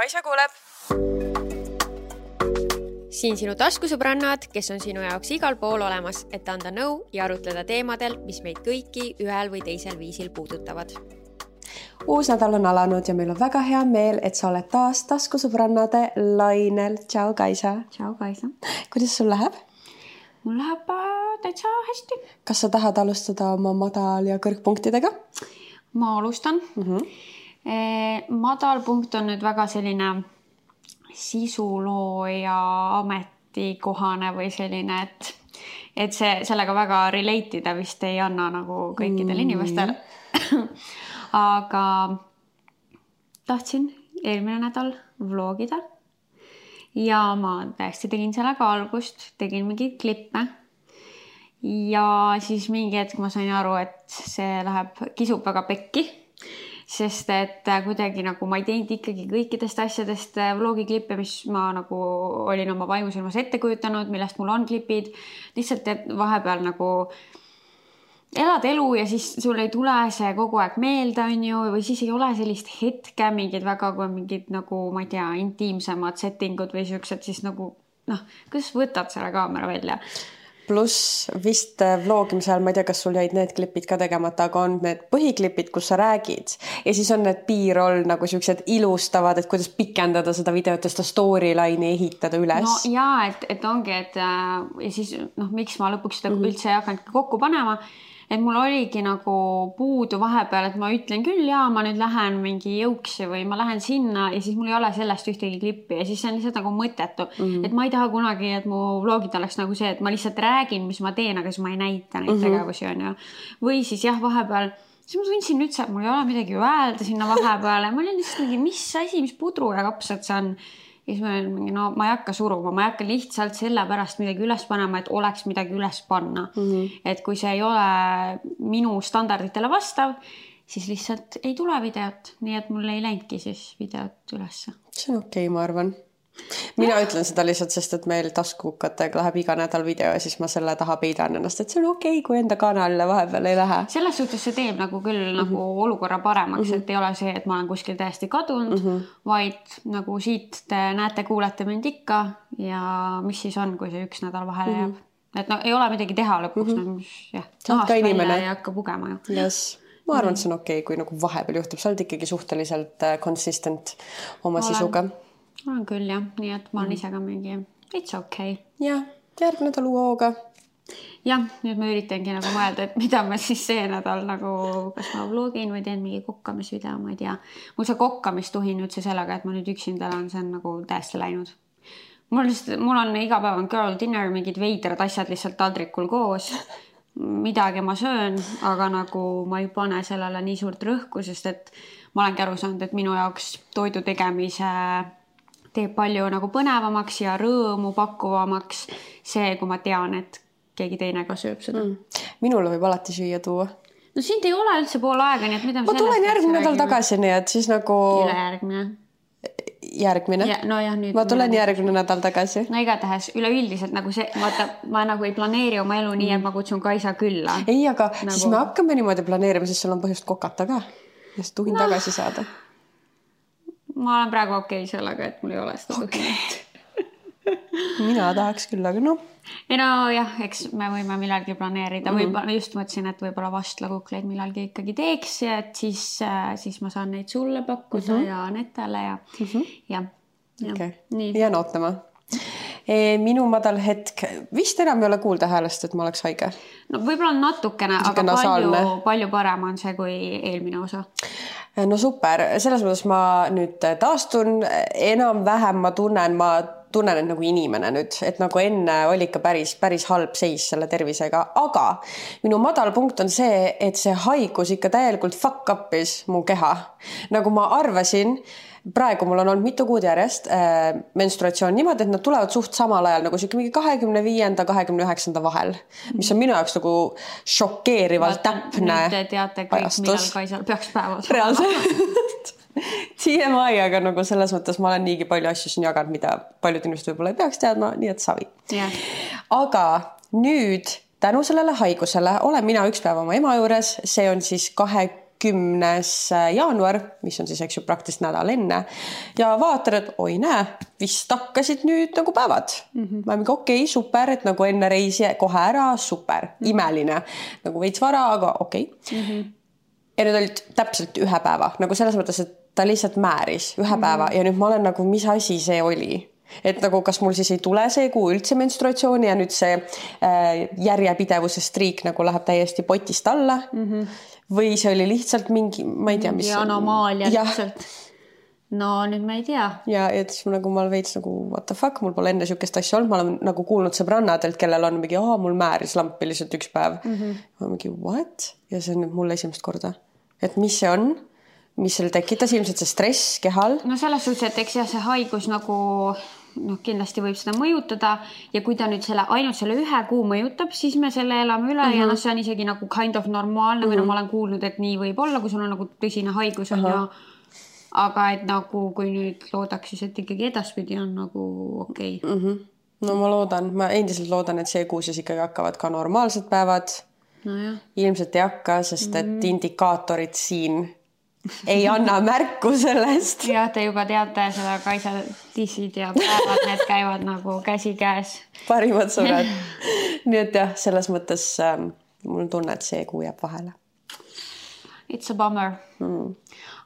Kaisa kuuleb. siin sinu taskusõbrannad, kes on sinu jaoks igal pool olemas, et anda nõu ja arutleda teemadel, mis meid kõiki ühel või teisel viisil puudutavad. uus nädal on alanud ja meil on väga hea meel, et sa oled taas taskusõbrannade lainel. tšau, Kaisa. tšau, Kaisa. kuidas sul läheb? mul läheb äh, täitsa hästi. kas sa tahad alustada oma madal- ja kõrgpunktidega? ma alustan mm. -hmm. E, madalpunkt on nüüd väga selline sisulooja ametikohane või selline, et, et see sellega väga relate ida vist ei anna nagu kõikidele mm. inimestele aga tahtsin eelmine nädal vlogida ja ma täiesti tegin sellega algust, tegin mingeid klippe. ja siis mingi hetk ma sain aru, et see läheb, kisub väga pekki. Sest et kuidagi nagu ma ei teinud ikkagi kõikidest asjadest vlogi klippe, mis ma nagu olin oma vaimusilmas ette kujutanud, millest mul on klipid. lihtsalt, et vahepeal nagu elad elu ja siis sul ei tule see kogu aeg meelde, on ju, või siis ei ole sellist hetke, mingid väga, kui on mingid nagu ma ei tea, intiimsemad setting ud või siuksed, siis nagu noh, kuidas võtad selle kaamera välja? Pluss vist äh, vlogimise ajal, ma ei tea, kas sul jäid need klipid ka tegemata, aga on need põhiklipid, kus sa räägid ja siis on need B-roll nagu siuksed ilustavad, et kuidas pikendada seda videot ja seda storyline'i ehitada üles. no ja et, et ongi, et äh, ja siis noh, miks ma lõpuks seda mm -hmm. üldse ei hakanudki kokku panema et mul oligi nagu puudu vahepeal, et ma ütlen küll, jaa, ma nüüd lähen mingi jõuksi või ma lähen sinna ja siis mul ei ole sellest ühtegi klippi ja siis see on lihtsalt nagu mõttetu mm. -hmm. et ma ei taha kunagi, et mu vlogid oleks nagu see, et ma lihtsalt räägin, mis ma teen, aga siis ma ei näita neid mm -hmm. tegevusi, on ju. või siis jah, vahepeal siis ma tundsin üldse, et mul ei ole midagi öelda sinna vahepeale, ma olin lihtsalt mingi, mis asi, mis pudru ja kapsad see on ja siis ma olin mingi, no ma ei hakka suruma, ma ei hakka lihtsalt sellepärast midagi üles panema, et oleks midagi üles panna mm. -hmm. et kui see ei ole minu standarditele vastav, siis lihtsalt ei tule videot, nii et mul ei läinudki siis videot ülesse. see on okei okay,, ma arvan mina ja. ütlen seda lihtsalt, sest et meil taskuhukkatega läheb iga nädal video ja siis ma selle taha peidan ennast, et see on okei okay,, kui enda kanalile vahepeal ei lähe. selles suhtes see teeb nagu küll mm -hmm. nagu olukorra paremaks mm, -hmm. et ei ole see, et ma olen kuskil täiesti kadunud mm, -hmm. vaid nagu siit te näete-kuulete mind ikka ja mis siis on, kui see üks nädal vahele jääb mm. -hmm. et no ei ole midagi teha lõpuks mm, -hmm. no jah. sa oled ka inimene. ei hakka pugema ju. jess ma arvan, et see on okei okay,, kui nagu vahepeal juhtub, sa oled ikkagi suhteliselt äh, consistent oma olen. sisuga olen küll jah, nii et ma olen mm. ise ka mingi it's okei okay.. jah, järgmine nädal uue hooga. jah, nüüd ma üritangi nagu mõelda, et mida ma siis see nädal nagu, kas ma vlogin või teen mingi kokkamisvideo, ma ei tea. mul see kokkamistuhin üldse sellega, et ma nüüd üksinda elan, see on nagu täiesti läinud. mul lihtsalt, mul on iga päev on girl dinner, mingid veidrad asjad lihtsalt taldrikul koos midagi ma söön, aga nagu ma ei pane sellele nii suurt rõhku, sest et ma olengi aru saanud, et minu jaoks toidu tegemise teeb palju nagu põnevamaks ja rõõmu pakkuvamaks see, kui ma tean, et keegi teine ka sööb seda mm.. minule võib alati süüa tuua. no sind ei ole üldse pool aega, nii et mida ma tulen järgmine nädal tagasi, nii et siis nagu. ülejärgmine. järgmine ja,? nojah, nüüd. ma tulen järgmine nädal tagasi. no igatahes üleüldiselt nagu see, vaata, ma nagu ei planeeri oma elu nii, et ma kutsun Kaisa külla. ei, aga nagu... siis me hakkame niimoodi planeerima, sest sul on põhjust kokata ka. ja siis tuhin no. tagasi saada ma olen praegu okei okay sellega, et mul ei ole seda okay. tuhinat mina tahaks küll, aga noh. ei nojah, eks me võime millalgi planeerida mm, -hmm. võib-olla just mõtlesin, et võib-olla vastlakukleid millalgi ikkagi teeks ja et siis, äh, siis ma saan neid sulle pakkuda mm -hmm. ja Netele ja mm, -hmm. jah. okei okay., jään ootama e,. minu madal hetk, vist enam ei ole kuulda häälest, et ma oleks haige. no võib-olla natukene, aga palju, palju parem on see kui eelmine osa no super, selles mõttes ma nüüd taastun. Enam-vähem, ma tunnen, ma tunnen end nagu inimene nüüd, et nagu enne oli ikka päris, päris halb seis selle tervisega, aga minu madalpunkt on see, et see haigus ikka täielikult fuck up'is mu keha. nagu ma arvasin praegu mul on olnud mitu kuud järjest äh, menstruatsioon niimoodi, et nad tulevad suht samal ajal nagu sihuke mingi kahekümne viienda, kahekümne üheksanda vahel, mis on minu jaoks nagu šokeerivalt täpne. te teate kõik, millal Kaisal peaks päevad reaalselt. TMI, aga nagu selles mõttes ma olen niigi palju asju siin jaganud, mida paljud inimesed võib-olla ei peaks teadma, nii et savi. Yeah.. aga nüüd tänu sellele haigusele olen mina üks päev oma ema juures, see on siis kahe kümnes jaanuar, mis on siis, eks ju, praktiliselt nädal enne ja vaatan, et oi näe, vist hakkasid nüüd nagu päevad mm. -hmm. ma mingi okei okay,, super, et nagu enne reisi kohe ära, super mm, -hmm. imeline nagu veits vara, aga okei okay. mm. -hmm. ja need olid täpselt ühe päeva nagu selles mõttes, et ta lihtsalt määris ühe mm -hmm. päeva ja nüüd ma olen nagu, mis asi see oli et nagu, kas mul siis ei tule see kuu üldse menstruatsiooni ja nüüd see äh, järjepidevuse striik nagu läheb täiesti potist alla mm. -hmm. Või see oli lihtsalt mingi, ma ei tea, mis. anomaalia lihtsalt. no nüüd ma ei tea. ja, et siis nagu ma olen veits nagu what the fuck, mul pole enne niisugust asja olnud, ma olen nagu kuulnud sõbrannadelt, kellel on mingi, aa, mul määris lampi lihtsalt üks päev mm. -hmm. ma mingi what ja see on nüüd mul esimest korda, et mis see on mis selle tekitas, ilmselt see stress kehal. no selles suhtes, et eks jah, see haigus nagu noh, kindlasti võib seda mõjutada ja kui ta nüüd selle ainult selle ühe kuu mõjutab, siis me selle elame üle mm -hmm. ja mhm. noh, see on isegi nagu kind of normaalne mm -hmm. või no ma olen kuulnud, et nii võib olla, kui sul on nagu tõsine haigus on uh -huh. ju. aga et nagu, kui nüüd loodaks siis, et ikkagi edaspidi on nagu okei okay. mm. -hmm. no ma loodan, ma endiselt loodan, et see kuu siis ikkagi hakkavad ka normaalsed päevad no. ilmselt ei hakka, sest et mm -hmm. indikaatorid siin ei anna märku sellest. jah, te juba teate seda Kaisa dissid ja päevad, need käivad nagu käsikäes. parimad sõbrad. nii et jah, selles mõttes äh, mul on tunne, et see kuu jääb vahele. It's a bummer mm..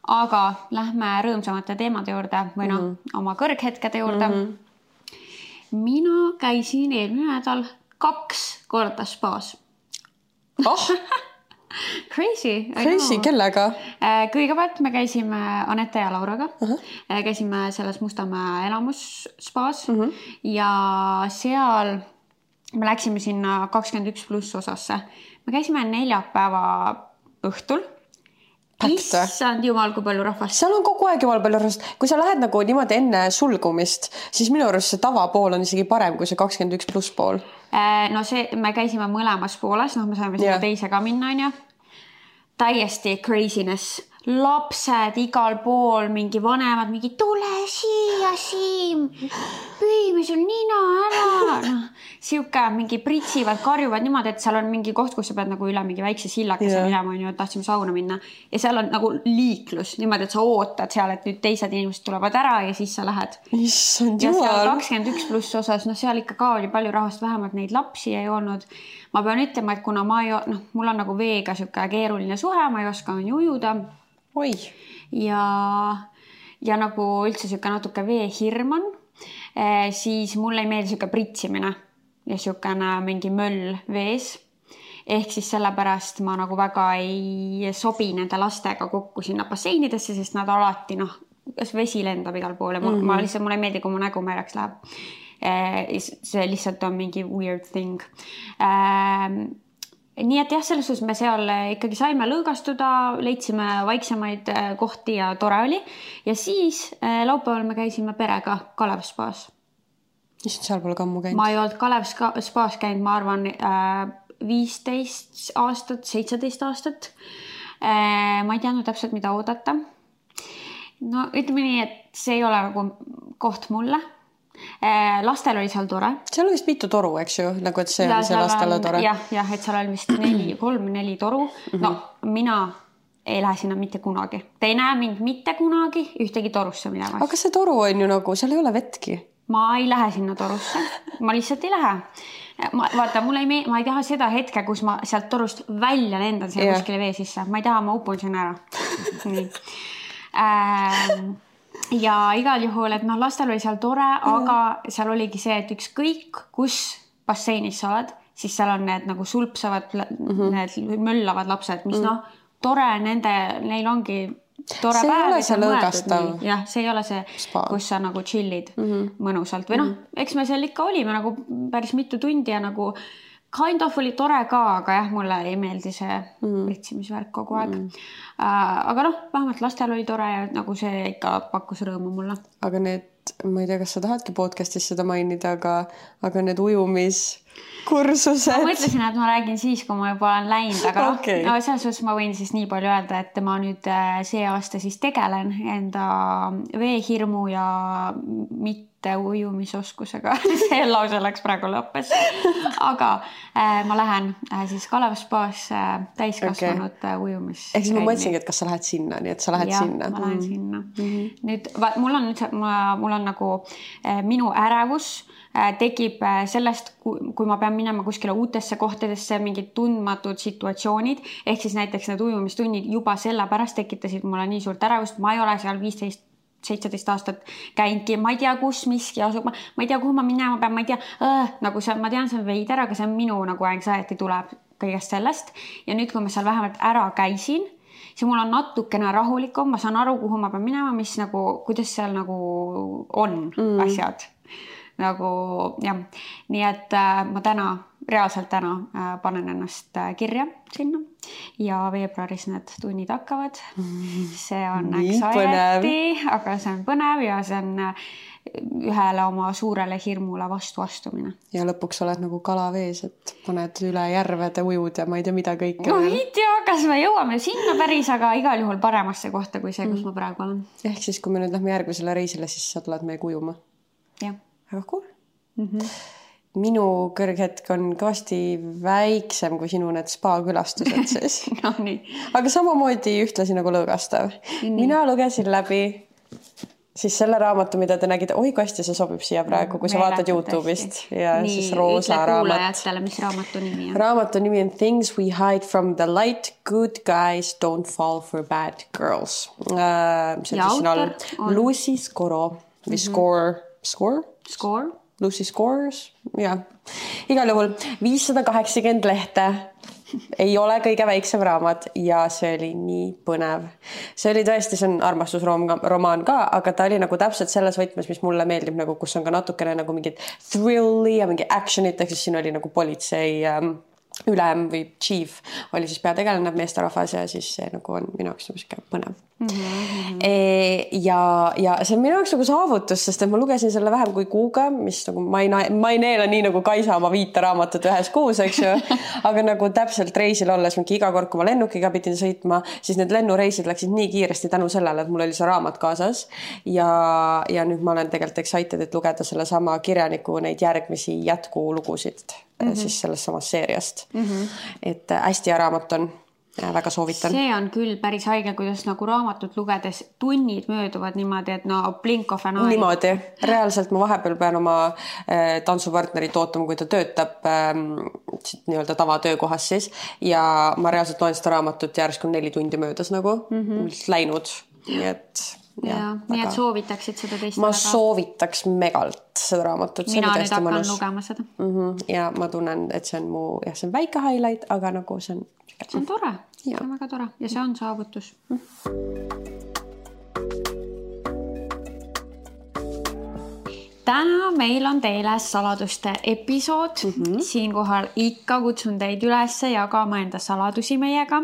aga lähme rõõmsamate teemade juurde või noh mm -hmm., oma kõrghetkede juurde mm. -hmm. mina käisin eelmine nädal kaks korda spaas. oh Crazy. Crazy, kellega? Äh, kõigepealt me käisime Anette ja Lauraga uh, -huh. käisime selles Mustamäe elamusspaas uh mhm. -huh. ja seal me läksime sinna kakskümmend üks pluss osasse. me käisime neljapäeva õhtul issand jumal, kui palju rahvast. seal on kogu aeg jumal palju rahvast. kui sa lähed nagu niimoodi enne sulgumist, siis minu arust see tavapool on isegi parem kui see kakskümmend üks pluss pool. Äh, no see, me käisime mõlemas pooles, noh, me saime sinna yeah. teise ka minna, onju täiesti craziness, lapsed igal pool, mingi vanemad, mingi tule siia, Siim, pühime sul nina ära, noh sihuke mingi pritsivad, karjuvad niimoodi, et seal on mingi koht, kus sa pead nagu üle mingi väikse sillakese yeah. minema, onju, et tahtsime sauna minna ja seal on nagu liiklus niimoodi, et sa ootad seal, et nüüd teised inimesed tulevad ära ja siis sa lähed. issand jumal. kakskümmend üks pluss osas, noh, seal ikka ka oli palju rahvast, vähemalt neid lapsi ei olnud ma pean ütlema, et kuna ma ei, noh, mul on nagu veega sihuke keeruline suhe, ma ei oska onju ujuda. oi. ja, ja nagu üldse sihuke natuke veehirm on, eh, siis mulle ei meeldi sihuke pritsimine ja siukene mingi möll vees ehk siis sellepärast ma nagu väga ei sobi nende lastega kokku sinna basseinidesse, sest nad alati noh, kas vesi lendab igal pool ja mm -hmm. ma lihtsalt, mulle ei meeldi, kui mu nägu mereks läheb Eh, see lihtsalt on mingi weird thing ehm, nii et jah, selles suhtes me seal ikkagi saime lõõgastuda, leidsime vaiksemaid eh, kohti ja tore oli. ja siis eh, laupäeval me käisime perega Kalev spaas. Issand, seal pole ka ammu käinud. ma ei olnud Kalev spaas käinud, ma arvan viisteist aastat, seitseteist aastat. ma ei teadnud täpselt, mida oodata. no ütleme nii, et see ei ole nagu koht mulle Äh, lastel oli seal tore. seal on vist mitu toru, eks ju, nagu et see ja, on see lastele tore. jah, jah, et seal oli vist neli, kolm-neli toru. -hmm. no mina ei lähe sinna mitte kunagi. Te ei näe mind mitte kunagi ühtegi torusse minemas. aga see toru on ju nagu, seal ei ole vettki. Ma ei lähe sinna torusse, ma lihtsalt ei lähe. ma vaata, mulle ei meeldi, ma ei taha seda hetke, kus ma sealt torust välja lendan siia yeah. kuskile vee sisse, ma ei taha, ma upun sinna ära. nii ähm, ja igal juhul, et noh, lastel oli seal tore mm., aga seal oligi see, et ükskõik, kus basseinis sa oled, siis seal on need nagu sulpsavad mm, -hmm. need möllavad lapsed, mis mm. noh, tore nende, neil ongi tore see päev. ei ole see lõõgastav. jah, see ei ole see, kus sa nagu chill'id mm -hmm. mõnusalt või noh mm -hmm., eks me seal ikka olime nagu päris mitu tundi ja nagu kind of oli tore ka, aga jah, mulle ei meeldi see mm. pritsimisvärk kogu aeg mm.. Aga noh, vähemalt lastel oli tore ja nagu see ikka pakkus rõõmu mulle. aga need, ma ei tea, kas sa tahadki podcast'is seda mainida, aga, aga need ujumiskursused. ma mõtlesin, et ma räägin siis, kui ma juba olen läinud, aga noh okay., no selles suhtes ma võin siis nii palju öelda, et ma nüüd äh, see aasta siis tegelen enda veehirmu ja mitte ujumisoskusega see lause läks praegu lõppes. aga äh, ma lähen äh, siis Kalev spaasse äh, täiskasvanute okay. ujumis. ehk siis ma mõtlesingi, et kas sa lähed sinna, nii et sa lähed ja, sinna. ma lähen mm. sinna mm. -hmm. nüüd vaat mul on nüüd, mul on nagu äh, minu ärevus äh, tekib äh, sellest, kui ma pean minema kuskile uutesse kohtadesse, mingid tundmatud situatsioonid, ehk siis näiteks need ujumistunnid juba sellepärast tekitasid mulle nii suurt ärevust, ma ei ole seal viisteist seitseteist aastat käinudki, ma ei tea, kus miski asub, ma ei tea, kuhu ma minema pean, ma ei tea äh,, nagu see, ma tean, see on veider, aga see on minu nagu anxiety tuleb kõigest sellest. ja nüüd, kui ma seal vähemalt ära käisin, siis mul on natukene rahulikum, ma saan aru, kuhu ma pean minema, mis nagu, kuidas seal nagu on mm. asjad nagu jah, nii et äh, ma täna, reaalselt täna äh, panen ennast äh, kirja sinna ja veebruaris need tunnid hakkavad. see on anxiety, aga see on põnev ja see on äh, ühele oma suurele hirmule vastu astumine. ja lõpuks oled nagu kala vees, et paned üle järvede, ujud ja ma ei tea, mida kõike. ma ei tea, kas me jõuame sinna päris, aga igal juhul paremasse kohta kui see, kus mm. ma praegu olen. ehk siis, kui me nüüd lähme järgmisele reisile, siis sa tuled meiega ujuma. jah väga cool mm. -hmm. Minu kõrghetk on kõvasti väiksem kui sinu need spa külastused siis no nii. aga samamoodi ühtlasi nagu lõõgastav. mina lugesin läbi siis selle raamatu, mida te nägite, oi kui hästi see sobib siia praegu, kui sa vaatad Youtube'ist ja Nii, siis roosa raamat. mis raamatu nimi on? raamatu nimi on Things we hide from the light, good guys don't fall for bad girls uh,. see on siis siin all on... Lucy Scoro või mm -hmm. Score, Score Score. Lucy Scores, jah. igal juhul viissada kaheksakümmend lehte ei ole kõige väiksem raamat ja see oli nii põnev. see oli tõesti, see on armastusromaan ka, aga ta oli nagu täpselt selles võtmes, mis mulle meeldib nagu, kus on ka natukene nagu mingit thrilli ja mingi action'it, ehk siis siin oli nagu politsei ähm, ülem või chief oli siis peategelane, meesterahvas ja siis see nagu on minu jaoks nagu sihuke põnev mm. -hmm. E, ja, ja see on minu jaoks nagu saavutus, sest et ma lugesin selle vähem kui kuuga, mis nagu ma ei, ma ei neela nii nagu Kaisa oma viite raamatut ühes kuus, eks ju. aga nagu täpselt reisil olles mingi iga kord, kui ma lennukiga pidin sõitma, siis need lennureisid läksid nii kiiresti tänu sellele, et mul oli see raamat kaasas. ja, ja nüüd ma olen tegelikult excited, et lugeda sellesama kirjaniku neid järgmisi jätkulugusid mm -hmm. siis sellest samast seeriast mm. -hmm. et äh, hästi hea raamat on väga soovitan. see on küll päris haige, kuidas nagu raamatut lugedes tunnid mööduvad niimoodi, et no blink of an eye. niimoodi, reaalselt ma vahepeal pean oma äh, tantsupartnerit ootama, kui ta töötab äh, nii-öelda tavatöökohas siis ja ma reaalselt loen seda raamatut ja järsku neli tundi möödas nagu mm -hmm. läinud, nii et ja, ja, nii et soovitaksid seda teist? ma väga? soovitaks megalt seda raamatut. mina nüüd hakkan mõnus. lugema seda mm. -hmm. ja ma tunnen, et see on mu, jah, see on väike highlight, aga nagu see on. see on tore, see on väga tore ja see on saavutus mm. -hmm. Täna meil on teile saladuste episood mm. -hmm. siinkohal ikka kutsun teid üles jagama enda saladusi meiega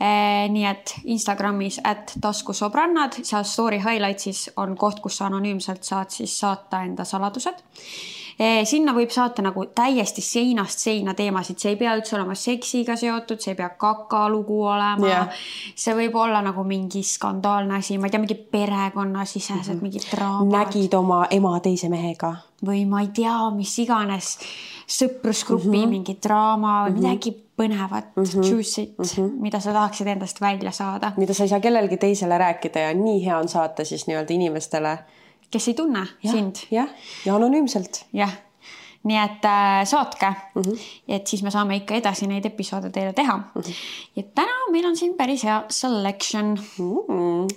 e,. nii et Instagramis at taskusõbrannad, seal story highlights'is on koht, kus sa anonüümselt saad siis saata enda saladused Eh, sinna võib saata nagu täiesti seinast seina teemasid, see ei pea üldse olema seksiga seotud, see ei pea kakalugu olema yeah.. see võib olla nagu mingi skandaalne asi, ma ei tea, mingi perekonnasisesed mm -hmm. mingid draamad. nägid oma ema teise mehega? või ma ei tea, mis iganes sõprusgrupi mm -hmm. mingi draama või mm -hmm. midagi põnevat mm, -hmm. juicy't mm, -hmm. mida sa tahaksid endast välja saada. mida sa ei saa kellelegi teisele rääkida ja nii hea on saata siis nii-öelda inimestele kes ei tunne ja, sind. jah, ja anonüümselt. jah, nii et äh, saatke mm, -hmm. et siis me saame ikka edasi neid episoode teile teha mm. -hmm. ja täna meil on siin päris hea selection mm. -hmm.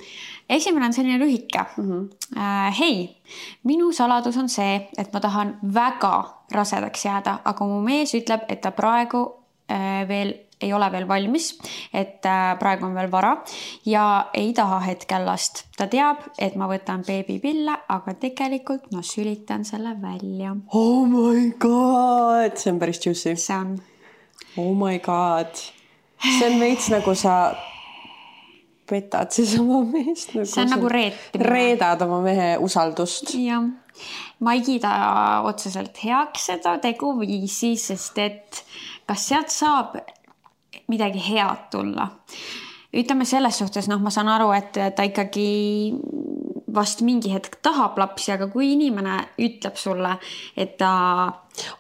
esimene on selline lühike mm. -hmm. Äh, hei, minu saladus on see, et ma tahan väga rasedaks jääda, aga mu mees ütleb, et ta praegu äh, veel ei ole veel valmis, et äh, praegu on veel vara ja ei taha hetkel last. ta teab, et ma võtan beebipille, aga tegelikult ma sülitan selle välja. Oh my god, see on päris juicy. see on. Oh my god, see on veits nagu sa petad siis oma meest nagu. see on nagu reetimine. reedad oma mehe usaldust. jah, ma ei kiida otseselt heaks seda teguviisi, sest et kas sealt saab midagi head tulla. ütleme selles suhtes, noh, ma saan aru, et ta ikkagi vast mingi hetk tahab lapsi, aga kui inimene ütleb sulle, et ta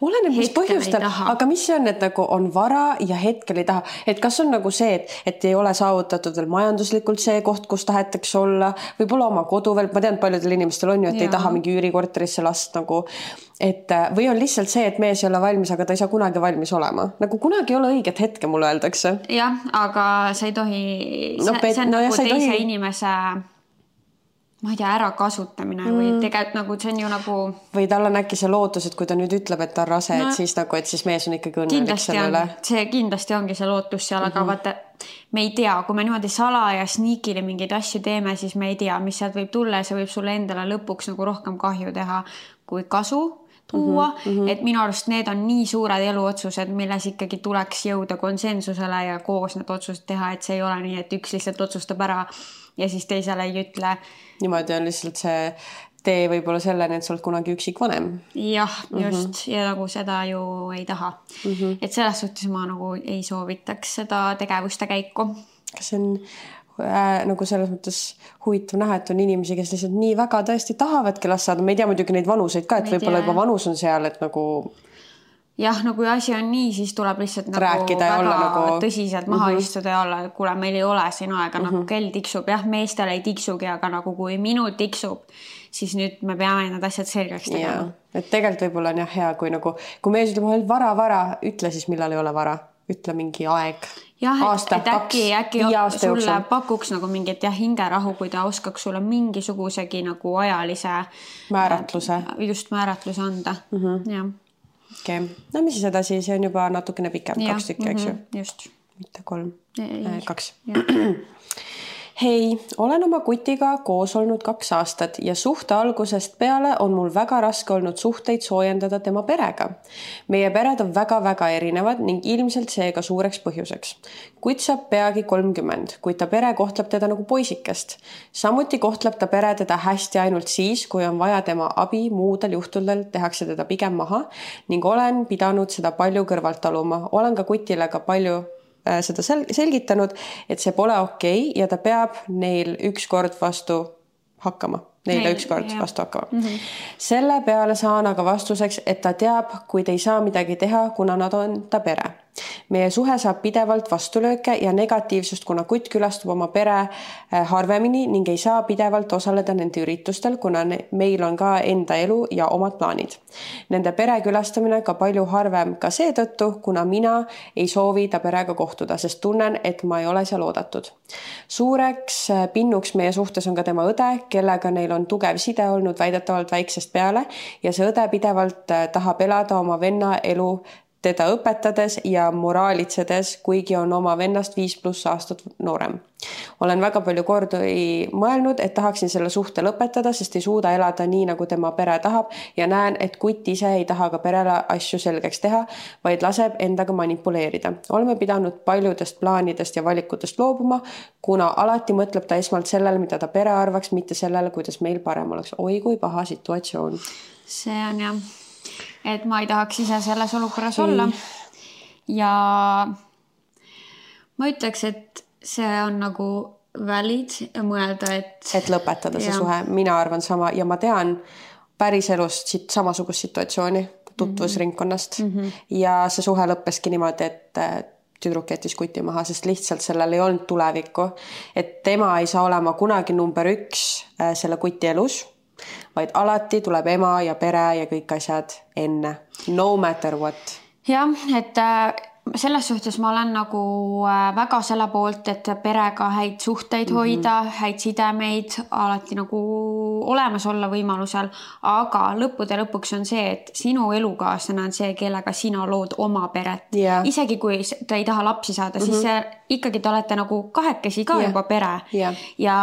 oleneb, mis põhjustel, aga mis see on, et nagu on vara ja hetkel ei taha, et kas on nagu see, et, et ei ole saavutatud veel majanduslikult see koht, kus tahetakse olla, võib-olla oma kodu veel, ma tean, paljudel inimestel on ju, et ja. ei taha mingi üürikorterisse last nagu, et äh, või on lihtsalt see, et mees ei ole valmis, aga ta ei saa kunagi valmis olema, nagu kunagi ei ole õiget hetke, mulle öeldakse. jah, aga sa ei tohi No pet- see on no nagu teise tohi- inimese ma ei tea, ärakasutamine mm. või tegelikult nagu see on ju nagu või tal on äkki see lootus, et kui ta nüüd ütleb, et ta on rase no, et siis nagu, et siis mees on ikkagi õnnelik selle üle., see kindlasti ongi see lootus seal mm, -hmm. aga vaata, me ei tea, kui me niimoodi salaja sneakily mingeid asju teeme, siis me ei tea, mis sealt võib tulla ja see võib sulle endale lõpuks nagu rohkem kahju teha kui kasu tuua mm, -hmm. et minu arust need on nii suured eluotsused, milles ikkagi tuleks jõuda konsensusele ja koos need otsused teha, et see ei ole nii, et üks lihtsalt otsustab ära ja siis teisele ei ütle. niimoodi on lihtsalt see tee võib-olla selleni, et sa oled kunagi üksikvanem. jah, just mm -hmm. ja nagu seda ju ei taha mm. -hmm. et selles suhtes ma nagu ei soovitaks seda tegevuste käiku. kas see on äh, nagu selles mõttes huvitav näha, et on inimesi, kes lihtsalt nii väga tõesti tahavadki last saada, me ei tea muidugi neid vanuseid ka, et võib-olla juba vanus on seal, et nagu jah, no kui asi on nii, siis tuleb lihtsalt nagu Rääkida ja väga olla nagu- tõsiselt maha mm -hmm. istuda ja olla, et kuule, meil ei ole siin aega mm, -hmm. nagu kell tiksub, jah, meestel ei tiksugi, aga nagu kui minut tiksub, siis nüüd me peame need asjad selgeks tegema et tegelikult võib-olla on jah hea, kui nagu, kui mees ütleb vahel vara-vara, ütle siis, millal ei ole vara, ütle mingi aeg. jah, et, et äkki, äkki sulle jooksul. pakuks nagu mingit jah, hingerahu, kui ta oskaks sulle mingisugusegi nagu ajalise määratluse. just määratluse anda mm. -hmm. jah, okei okay., no mis siis edasi, see on juba natukene pikem, kaks tükki, eks ju, mhm, just. mitte kolm, Ei. kaks. hei, olen oma kutiga koos olnud kaks aastat ja suhte algusest peale on mul väga raske olnud suhteid soojendada tema perega. meie pered on väga-väga erinevad ning ilmselt seega suureks põhjuseks. kutt saab peagi kolmkümmend, kuid ta pere kohtleb teda nagu poisikest. samuti kohtleb ta pere teda hästi ainult siis, kui on vaja tema abi, muudel juhtudel tehakse teda pigem maha ning olen pidanud seda palju kõrvalt taluma. olen ka kutile ka palju seda sel selgitanud, et see pole okei okay ja ta peab neil ükskord vastu hakkama, neile Neil, ükskord jah. vastu hakkama mm. -hmm. selle peale saan aga vastuseks, et ta teab, kuid ei saa midagi teha, kuna nad on ta pere. Meie suhe saab pidevalt vastulööke ja negatiivsust, kuna kutt külastab oma pere äh, harvemini ning ei saa pidevalt osaleda nende üritustel, kuna meil on ka enda elu ja omad plaanid. Nende pere külastamine ka palju harvem ka seetõttu, kuna mina ei soovi ta perega kohtuda, sest tunnen, et ma ei ole seal oodatud. suureks äh, pinnuks meie suhtes on ka tema õde, kellega neil on tugev side olnud väidetavalt väiksest peale ja see õde pidevalt äh, tahab elada oma venna elu teda õpetades ja moraalitsedes, kuigi on oma vennast viis pluss aastat noorem. olen väga palju kordi mõelnud, et tahaksin selle suhte lõpetada, sest ei suuda elada nii, nagu tema pere tahab ja näen, et kutt ise ei taha ka perele asju selgeks teha, vaid laseb endaga manipuleerida. oleme pidanud paljudest plaanidest ja valikutest loobuma, kuna alati mõtleb ta esmalt sellele, mida ta pere arvaks, mitte sellele, kuidas meil parem oleks. oi kui paha situatsioon. see on jah, et ma ei tahaks ise selles olukorras olla. ja ma ütleks, et see on nagu valid mõelda, et. et lõpetada see Jah. suhe, mina arvan sama ja ma tean päriselust siit samasugust situatsiooni tutvusringkonnast mm -hmm. ja see suhe lõppeski niimoodi, et äh, tüdruk jättis kuti maha, sest lihtsalt sellel ei olnud tulevikku. et tema ei saa olema kunagi number üks äh, selle kuti elus, vaid alati tuleb ema ja pere ja kõik asjad enne, no matter what jah, et äh, selles suhtes ma olen nagu äh, väga selle poolt, et perega häid suhteid mm -hmm. hoida, häid sidemeid, alati nagu olemas olla võimalusel, aga lõppude lõpuks on see, et sinu elukaaslane on see, kellega sina lood oma peret Jah. isegi kui ta ei taha lapsi saada mm, -hmm. siis see ikkagi te olete nagu kahekesi ka Jah. juba pere Jah. ja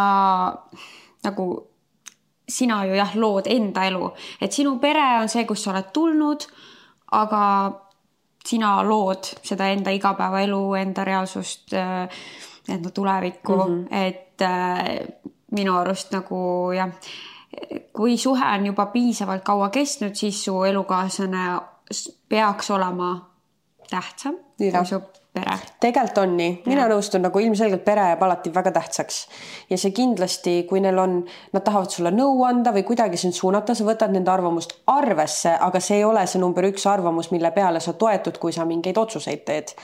nagu sina ju jah, lood enda elu, et sinu pere on see, kust sa oled tulnud, aga sina lood seda enda igapäevaelu, enda reaalsust, enda tulevikku mm, -hmm. et äh, minu arust nagu jah, kui suhe on juba piisavalt kaua kestnud, siis su elukaaslane peaks olema tähtsam. Kui su pere. tegelikult on nii, mina nõustun nagu ilmselgelt pere jääb alati väga tähtsaks. Ja see kindlasti, kui neil on, nad tahavad sulle nõu anda või kuidagi sind suunata, sa võtad nende arvamust arvesse, aga see ei ole see number üks arvamus, mille peale sa toetud, kui sa mingeid otsuseid teed.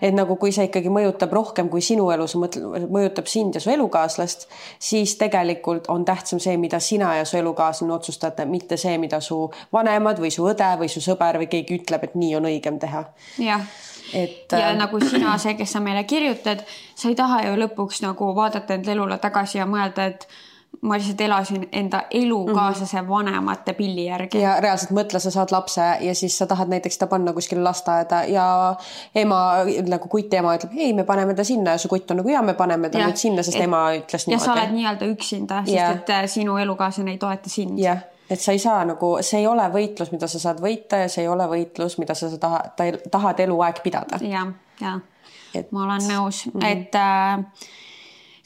Et nagu, kui see ikkagi mõjutab rohkem kui sinu elu, see mõtle- mõjutab sind ja su elukaaslast, siis tegelikult on tähtsam see, mida sina ja su elukaaslane otsustate, mitte see, mida su vanemad või su õde või su sõber või keegi ütleb, et nii on õigem teha. jah et ja äh, nagu sina, see, kes sa meile kirjutad, sa ei taha ju lõpuks nagu vaadata enda elule tagasi ja mõelda, et ma lihtsalt elasin enda elukaaslase vanemate pilli järgi. ja reaalselt mõtle, sa saad lapse ja siis sa tahad näiteks ta panna kuskile lasteaeda ja ema nagu kuti ema ütleb, ei, me paneme ta sinna ja su kutt on nagu ja me paneme ta Jah, nüüd sinna, sest et- ema ütles ja sa oled niimoodi. nii-öelda üksinda, sest Jah. et äh, sinu elukaaslane ei toeta sind. jah, et sa ei saa nagu, see ei ole võitlus, mida sa saad võita ja see ei ole võitlus, mida sa tahad, tahad eluaeg pidada. ja, ja Et- ma olen nõus mm, -hmm. et äh,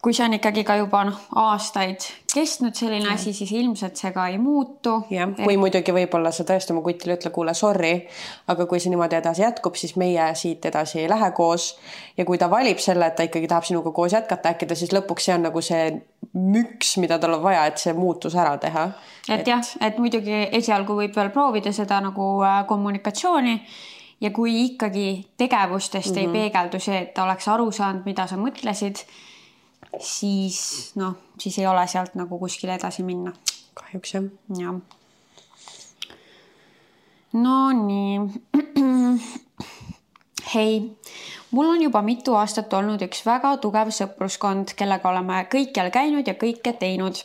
kui see on ikkagi ka juba noh, aastaid kestnud selline asi, siis ilmselt see ka ei muutu. jah, või muidugi võib-olla sa tõesti oma kutile ütle, kuule, sorry, aga kui see niimoodi edasi jätkub, siis meie siit edasi ei lähe koos ja kui ta valib selle, et ta ikkagi tahab sinuga koos jätkata, äkki ta siis lõpuks see on nagu see müks, mida tal on vaja, et see muutus ära teha. et jah, et muidugi esialgu võib veel proovida seda nagu äh, kommunikatsiooni ja kui ikkagi tegevustest mm -hmm. ei peegeldu see, et ta oleks aru saanud, mida sa mõtlesid, siis noh, siis ei ole sealt nagu kuskile edasi minna. kahjuks jah. jah. Nonii. hei, mul on juba mitu aastat olnud üks väga tugev sõpruskond, kellega oleme kõikjal käinud ja kõike teinud.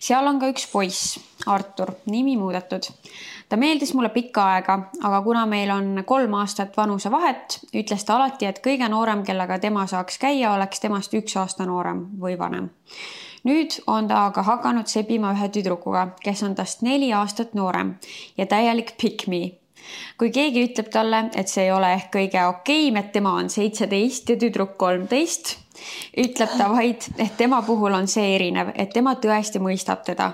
seal on ka üks poiss, Artur, nimi muudetud. ta meeldis mulle pikka aega, aga kuna meil on kolm aastat vanusevahet, ütles ta alati, et kõige noorem, kellega tema saaks käia, oleks temast üks aasta noorem või vanem nüüd on ta aga hakanud sebima ühe tüdrukuga, kes on tast neli aastat noorem ja täielik pick me. Kui keegi ütleb talle, et see ei ole ehk kõige okeim, et tema on seitseteist ja tüdruk kolmteist, ütleb ta vaid, et tema puhul on see erinev, et tema tõesti mõistab teda.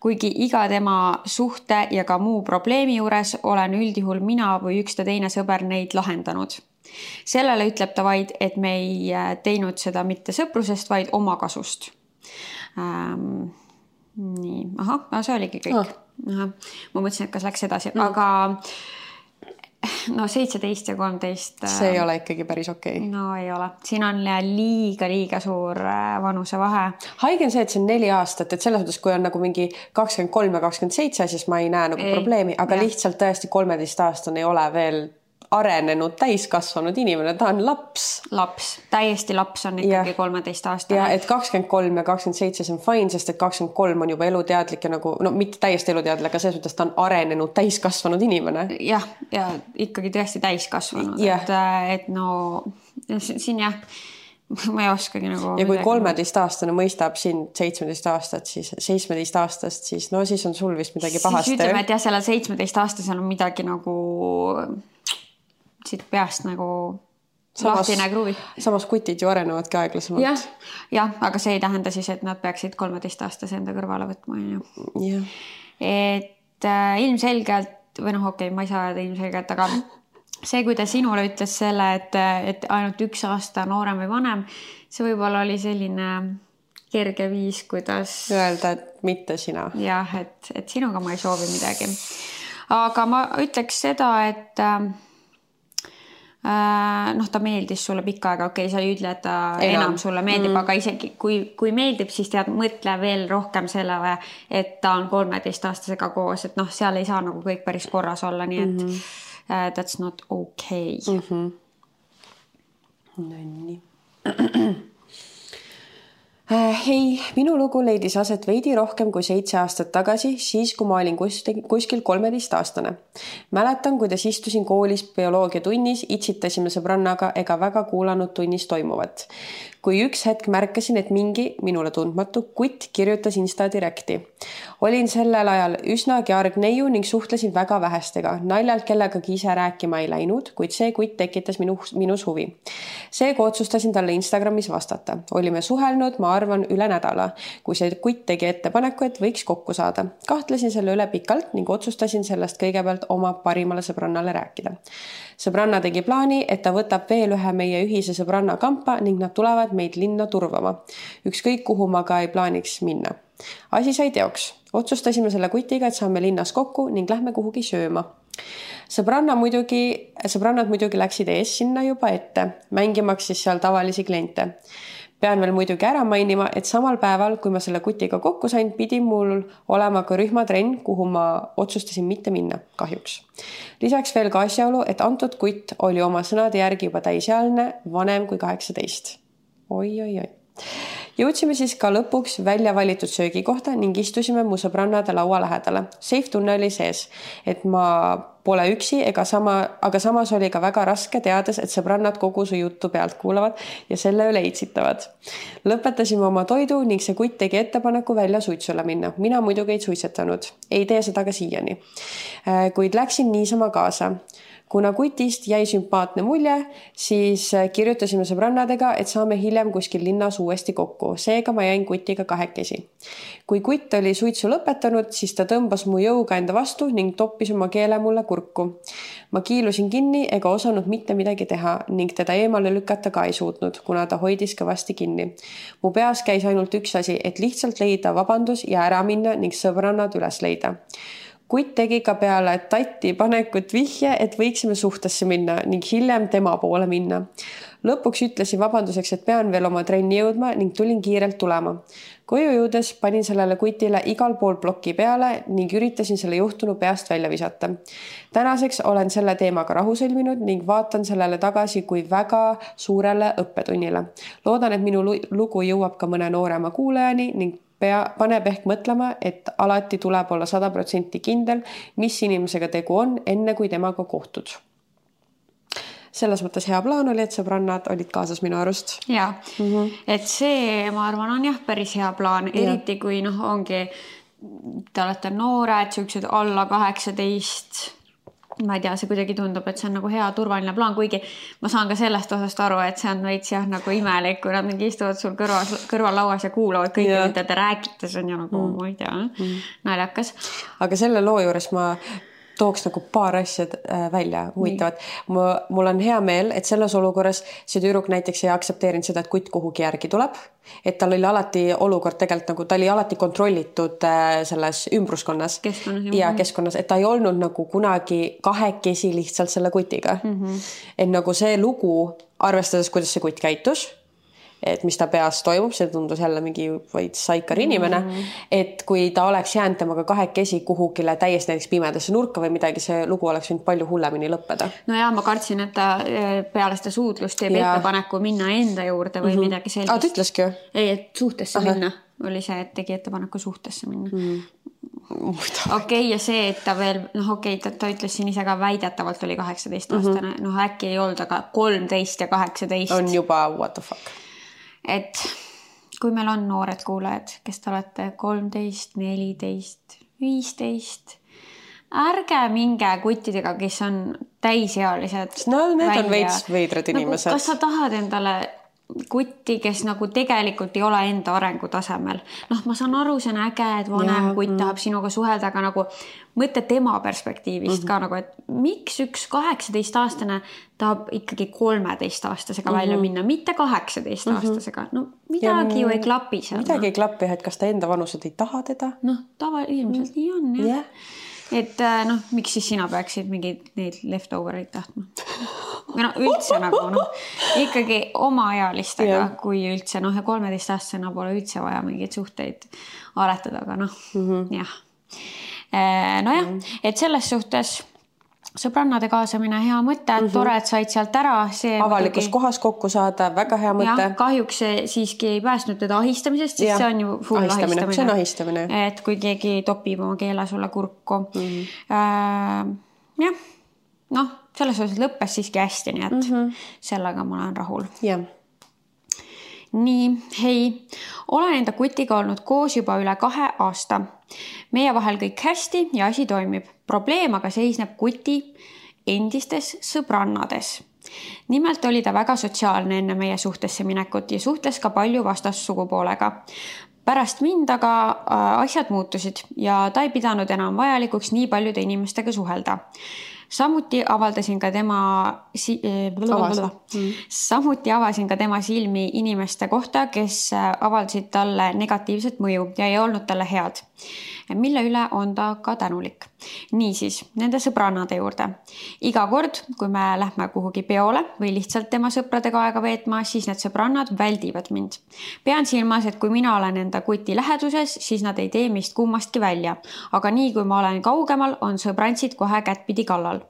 kuigi iga tema suhte ja ka muu probleemi juures olen üldjuhul mina või üks ta teine sõber neid lahendanud sellele ütleb ta vaid, et me ei äh, teinud seda mitte sõprusest, vaid omakasust ähm,. nii, ahah, see oligi kõik oh.. ahah, ma mõtlesin, et kas läks edasi mm., aga no seitseteist ja kolmteist. see ei ole ikkagi päris okei okay.. no ei ole, siin on liiga-liiga suur äh, vanusevahe. haige on see, et see on neli aastat, et selles mõttes, kui on nagu mingi kakskümmend kolm ja kakskümmend seitse, siis ma ei näe nagu Ei, probleemi, aga ja. lihtsalt tõesti kolmeteistaastane ei ole veel arenenud täiskasvanud inimene, ta on laps. Laps, täiesti laps on ikkagi kolmeteistaastane ja et kakskümmend kolm ja kakskümmend seitse, see on fine, sest et kakskümmend kolm on juba eluteadlik ja nagu no mitte täiesti eluteadlik, aga selles mõttes ta on arenenud täiskasvanud inimene. jah, ja ikkagi tõesti täiskasvanud, et, et no si- siin jah, ma ei oskagi nagu. ja kui kolmeteistaastane mõistab sind seitsmeteist aastat, siis seitsmeteist aastast, siis no siis on sul vist midagi siis pahasti ütleme, et jah, sellel seitsmeteistaastasel on midagi nagu siit peast nagu lahtine kruvi. samas kutid ju arenevadki aeglasemalt. jah, jah, aga see ei tähenda siis, et nad peaksid kolmeteistaastase enda kõrvale võtma, onju. et äh, ilmselgelt või noh, okei okay,, ma ei saa öelda ilmselgelt, aga see, kui ta sinule ütles selle, et, et ainult üks aasta noorem või vanem, see võib-olla oli selline kerge viis, kuidas öelda, et mitte sina. jah, et, et sinuga ma ei soovi midagi. aga ma ütleks seda, et äh, noh, ta meeldis sulle pikka aega, okei okay,, sa ei ütle, et ta enam, Enam. enam sulle meeldib mm, -hmm. aga isegi kui, kui meeldib, siis tead, mõtle veel rohkem sellele, et ta on kolmeteistaastasega koos, et noh, seal ei saa nagu kõik päris korras olla, nii et mm -hmm. uh, that's not okay mm. -hmm. Nonii. hei, minu lugu leidis aset veidi rohkem kui seitse aastat tagasi, siis kui ma olin kus- kuskil kolmeteistaastane. mäletan, kuidas istusin koolis bioloogiatunnis, itsitasime sõbrannaga ega väga kuulanud tunnis toimuvat. Kui üks hetk märkasin, et mingi minule tundmatu kutt kirjutas Insta direkti. olin sellel ajal üsnagi arg neiu ning suhtlesin väga vähestega, naljalt kellegagi ise rääkima ei läinud, kuid see kutt tekitas minu, minus huvi. seega otsustasin talle Instagramis vastata, olime suhelnud, ma arvan, üle nädala, kui see kutt tegi ettepaneku, et võiks kokku saada. kahtlesin selle üle pikalt ning otsustasin sellest kõigepealt oma parimale sõbrannale rääkida. Sõbranna tegi plaani, et ta võtab veel ühe meie ühise sõbranna kampa ning nad tulevad meid linna turvama. ükskõik, kuhu ma ka ei plaaniks minna. asi sai teoks, otsustasime selle kutiga, et saame linnas kokku ning lähme kuhugi sööma sõbranna muidugi, sõbrannad muidugi läksid ees sinna juba ette, mängimaks siis seal tavalisi kliente. Pean veel muidugi ära mainima, et samal päeval, kui ma selle kutiga kokku sain, pidi mul olema ka rühmatrenn, kuhu ma otsustasin mitte minna, kahjuks. lisaks veel ka asjaolu, et antud kutt oli oma sõnade järgi juba täisealine, vanem kui kaheksateist oi, oi-oi-oi jõudsime siis ka lõpuks välja valitud söögikohta ning istusime mu sõbrannade laua lähedale. Safe tunne oli sees, et ma pole üksi ega sama, aga samas oli ka väga raske, teades, et sõbrannad kogu su juttu pealt kuulavad ja selle üle itsitavad. lõpetasime oma toidu ning see kutt tegi ettepaneku välja suitsule minna. mina muidugi ei suitsetanud, ei tee seda ka siiani. kuid läksin niisama kaasa kuna kutist jäi sümpaatne mulje, siis äh, kirjutasime sõbrannadega, et saame hiljem kuskil linnas uuesti kokku, seega ma jäin kutiga kahekesi. kui kutt oli suitsu lõpetanud, siis ta tõmbas mu jõuga enda vastu ning toppis oma keele mulle kurku. ma kiilusin kinni ega osanud mitte midagi teha ning teda eemale lükata ka ei suutnud, kuna ta hoidis kõvasti kinni. mu peas käis ainult üks asi, et lihtsalt leida vabandus ja ära minna ning sõbrannad üles leida kutt tegi ka peale tatti panekut vihje, et võiksime suhtesse minna ning hiljem tema poole minna. lõpuks ütlesin vabanduseks, et pean veel oma trenni jõudma ning tulin kiirelt tulema. koju jõudes panin sellele kutile igal pool ploki peale ning üritasin selle juhtunu peast välja visata. tänaseks olen selle teemaga rahu sõlminud ning vaatan sellele tagasi kui väga suurele õppetunnile. loodan, et minu lugu jõuab ka mõne noorema kuulajani ning pea, paneb ehk mõtlema, et alati tuleb olla sada protsenti kindel, mis inimesega tegu on, enne kui temaga kohtud. selles mõttes hea plaan oli, et sõbrannad olid kaasas minu arust. ja mm, -hmm. et see, ma arvan, on jah, päris hea plaan, eriti kui noh, ongi, te olete noored, siuksed alla kaheksateist ma ei tea, see kuidagi tundub, et see on nagu hea turvaline plaan, kuigi ma saan ka sellest osast aru, et see on veits jah, nagu imelik, kui nad mingi istuvad sul kõrval, kõrvallauas ja kuulavad kõike, mida te räägite, see on ju nagu mm., ma ei tea mm., naljakas. aga selle loo juures ma tooks nagu paar asja äh, välja huvitavat. mul on hea meel, et selles olukorras see tüdruk näiteks ei aktsepteerinud seda, et kutt kuhugi järgi tuleb. et tal oli alati olukord tegelikult nagu, ta oli alati kontrollitud äh, selles ümbruskonnas. ja keskkonnas, et ta ei olnud nagu kunagi kahekesi lihtsalt selle kutiga mm. -hmm. et nagu see lugu, arvestades, kuidas see kutt käitus et mis ta peas toimub, see tundus jälle mingi veits saikar inimene mm. -hmm. et kui ta oleks jäänud temaga kahekesi kuhugile täiesti näiteks pimedasse nurka või midagi, see lugu oleks võinud palju hullemini lõppeda. no ja ma kartsin, et ta eh, peale seda suudlust teeb ja. ettepaneku minna enda juurde või mm -hmm. midagi sellist. aa, ta ütleski ju? ei, et suhtesse Aha. minna oli see, et tegi ettepaneku suhtesse minna mm. okei okay,, ja see, et ta veel noh, okei okay,, ta, ta ütles siin ise ka väidetavalt oli kaheksateistaastane mm -hmm., noh äkki ei olnud, aga kolmteist ja kaheksateist. on juba what the fuck et kui meil on noored kuulajad, kes te olete kolmteist, neliteist, viisteist, ärge minge kuttidega, kes on täisealised. no need välja. on veits veidrad inimesed no,. kas sa tahad endale kutti, kes nagu tegelikult ei ole enda arengutasemel. noh, ma saan aru, see on äge, et vanem kutt mm. tahab sinuga suhelda, aga nagu mõtle tema perspektiivist mm -hmm. ka nagu, et miks üks kaheksateistaastane tahab ikkagi kolmeteistaastasega mm -hmm. välja mhm. minna, mitte kaheksateistaastasega mm. -hmm. no midagi ja, ju ei klapi seal. midagi no. ei klapi, et kas ta enda vanused ei taha teda. noh, tava, ilmselt mm -hmm. nii on jah yeah et äh, noh, miks siis sina peaksid mingeid neid leftover eid tahtma? või noh, üldse nagu noh, ikkagi omaealistega yeah., kui üldse noh, ja kolmeteistaastasena pole üldse vaja mingeid suhteid aretada, aga noh mm -hmm., jah. Äh, nojah -hmm. et selles suhtes sõbrannade kaasamine, hea mõte mm, -hmm. tore, et said sealt ära. avalikus muidugi... kohas kokku saada, väga hea mõte. kahjuks see siiski ei päästnud teda ahistamisest, sest ja. see on ju full ahistamine, ahistamine.. see on ahistamine. et kui keegi topib oma keele sulle kurku mm. -hmm. Äh, jah, noh, selles suhtes lõppes siiski hästi, nii et mm -hmm. sellega ma olen rahul. jah nii, hei, olen enda kutiga olnud koos juba üle kahe aasta. Meie vahel kõik hästi ja asi toimib. Probleem aga seisneb kuti endistes sõbrannades. nimelt oli ta väga sotsiaalne enne meie suhtesse minekut ja suhtles ka palju vastassugupoolega. Pärast mind aga äh, asjad muutusid ja ta ei pidanud enam vajalikuks nii paljude inimestega suhelda samuti avaldasin ka tema si, mm. samuti avasin ka tema silmi inimeste kohta, kes äh, avaldasid talle negatiivset mõju ja ei olnud talle head. mille üle on ta ka tänulik. Niisiis nende sõbrannade juurde. iga kord, kui me lähme kuhugi peole või lihtsalt tema sõpradega aega veetma, siis need sõbrannad väldivad mind. pean silmas, et kui mina olen enda kuti läheduses, siis nad ei tee meist kummastki välja, aga nii kui ma olen kaugemal, on sõbrantsid kohe kättpidi kallal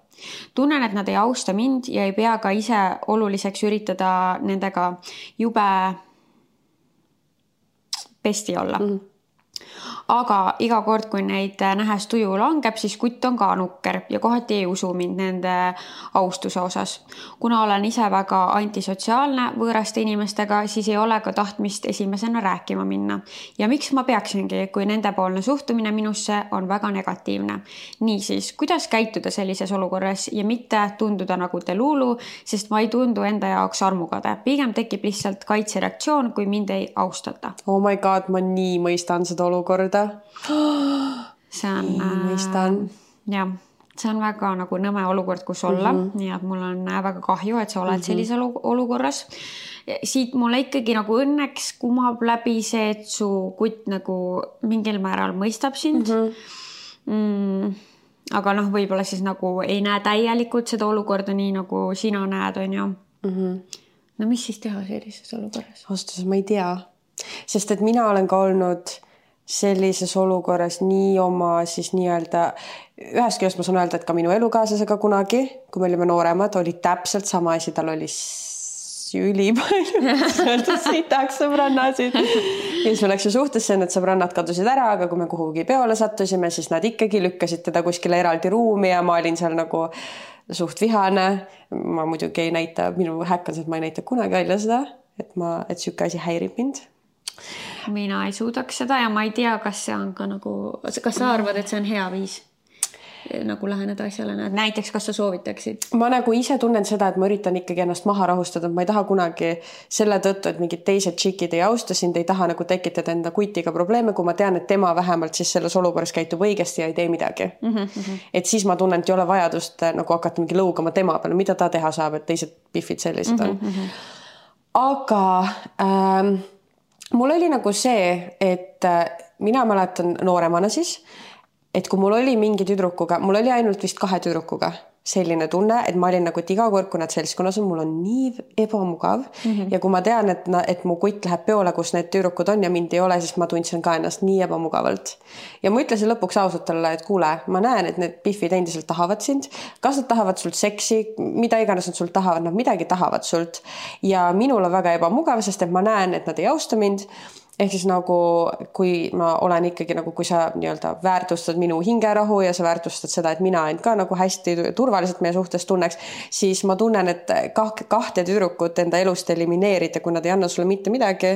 tunnen, et nad ei austa mind ja ei pea ka ise oluliseks üritada nendega jube pesti olla mm. -hmm aga iga kord, kui neid nähes tuju langeb, siis kutt on ka nukker ja kohati ei usu mind nende austuse osas. kuna olen ise väga antisotsiaalne võõraste inimestega, siis ei ole ka tahtmist esimesena rääkima minna. ja miks ma peaksingi, kui nendepoolne suhtumine minusse on väga negatiivne. niisiis, kuidas käituda sellises olukorras ja mitte tunduda nagu Delulu, sest ma ei tundu enda jaoks armukade, pigem tekib lihtsalt kaitsereaktsioon, kui mind ei austata. oh my god, ma nii mõistan seda olukorda see on. mõistan. Äh, jah, see on väga nagu nõme olukord, kus olla mm, -hmm. nii et mul on äh, väga kahju, et sa oled mm -hmm. sellises olukorras. siit mulle ikkagi nagu õnneks kumab läbi see, et su kutt nagu mingil määral mõistab sind mm. -hmm. Mm, aga noh, võib-olla siis nagu ei näe täielikult seda olukorda nii nagu sina näed, on ju mm. -hmm. no mis siis teha sellises olukorras? ausalt öeldes ma ei tea, sest et mina olen ka olnud sellises olukorras nii oma siis nii-öelda, ühest küljest ma saan öelda, et ka minu elukaaslasega kunagi, kui me olime nooremad, oli täpselt sama asi, tal oli ülipalju sitaks sõbrannasid. ja siis me läksime suhtesse, need sõbrannad kadusid ära, aga kui me kuhugi peole sattusime, siis nad ikkagi lükkasid teda kuskile eraldi ruumi ja ma olin seal nagu suht vihane. ma muidugi ei näita, minu häkk on see, et ma ei näita kunagi välja seda, et ma, et sihuke asi häirib mind mina ei suudaks seda ja ma ei tea, kas see on ka nagu, kas sa arvad, et see on hea viis? nagu läheneda asjale, näiteks kas sa soovitaksid? ma nagu ise tunnen seda, et ma üritan ikkagi ennast maha rahustada, ma ei taha kunagi selle tõttu, et mingid teised tšikid ei austa sind, ei taha nagu tekitada enda kutiga probleeme, kui ma tean, et tema vähemalt siis selles olukorras käitub õigesti ja ei tee midagi mm. -hmm. et siis ma tunnen, et ei ole vajadust äh, nagu hakata mingi lõugama tema peale, mida ta teha saab, et teised pihvid sellised on mm. -hmm. aga ähm, mul oli nagu see, et äh, mina mäletan nooremana siis, et kui mul oli mingi tüdrukuga, mul oli ainult vist kahe tüdrukuga selline tunne, et ma olin nagu, et iga kord, kui nad seltskonnas on, mul on nii ebamugav mm. -hmm. ja kui ma tean, et, et mu kutt läheb peole, kus need tüdrukud on ja mind ei ole, siis ma tundsin ka ennast nii ebamugavalt. ja ma ütlesin lõpuks ausalt talle, et kuule, ma näen, et need Biffid endiselt tahavad sind. kas nad tahavad sult seksi, mida iganes nad sult tahavad, nad midagi tahavad sult. ja minul on väga ebamugav, sest et ma näen, et nad ei austa mind ehk siis nagu, kui ma olen ikkagi nagu, kui sa nii-öelda väärtustad minu hingerahu ja sa väärtustad seda, et mina end ka nagu hästi turvaliselt meie suhtes tunneks, siis ma tunnen, et kah kahte tüdrukut enda elust elimineerida, kui nad ei anna sulle mitte midagi,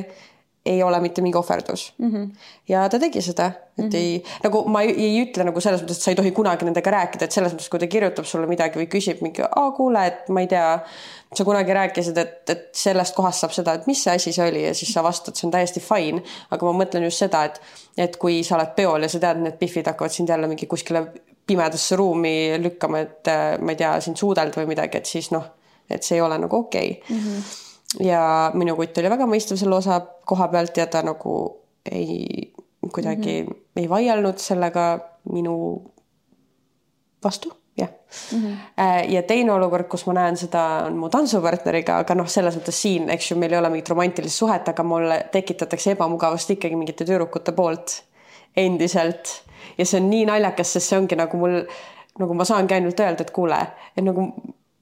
ei ole mitte mingi ohverdus mm. -hmm. ja ta tegi seda, et mm -hmm. ei, nagu ma ei, ei ütle nagu selles mõttes, et sa ei tohi kunagi nendega rääkida, et selles mõttes, kui ta kirjutab sulle midagi või küsib mingi, aa kuule, et ma ei tea, sa kunagi rääkisid, et, et sellest kohast saab seda, et mis see asi see oli ja siis sa vastad, see on täiesti fine. aga ma mõtlen just seda, et, et kui sa oled peol ja sa tead, need Biffid hakkavad sind jälle mingi kuskile pimedasse ruumi lükkama, et ma ei tea, sind suudelda või midagi, et siis noh, et see ei ole nagu okei okay. mm. -hmm ja minu kutt oli väga mõistev selle osa koha pealt ja ta nagu ei, kuidagi mm -hmm. ei vaielnud sellega minu vastu, jah mm. -hmm. ja teine olukord, kus ma näen seda, on mu tantsupartneriga, aga noh, selles mõttes siin, eks ju, meil ei ole mingit romantilist suhet, aga mulle tekitatakse ebamugavust ikkagi mingite tüdrukute poolt endiselt. ja see on nii naljakas, sest see ongi nagu mul, nagu ma saangi ainult öelda, et kuule, et nagu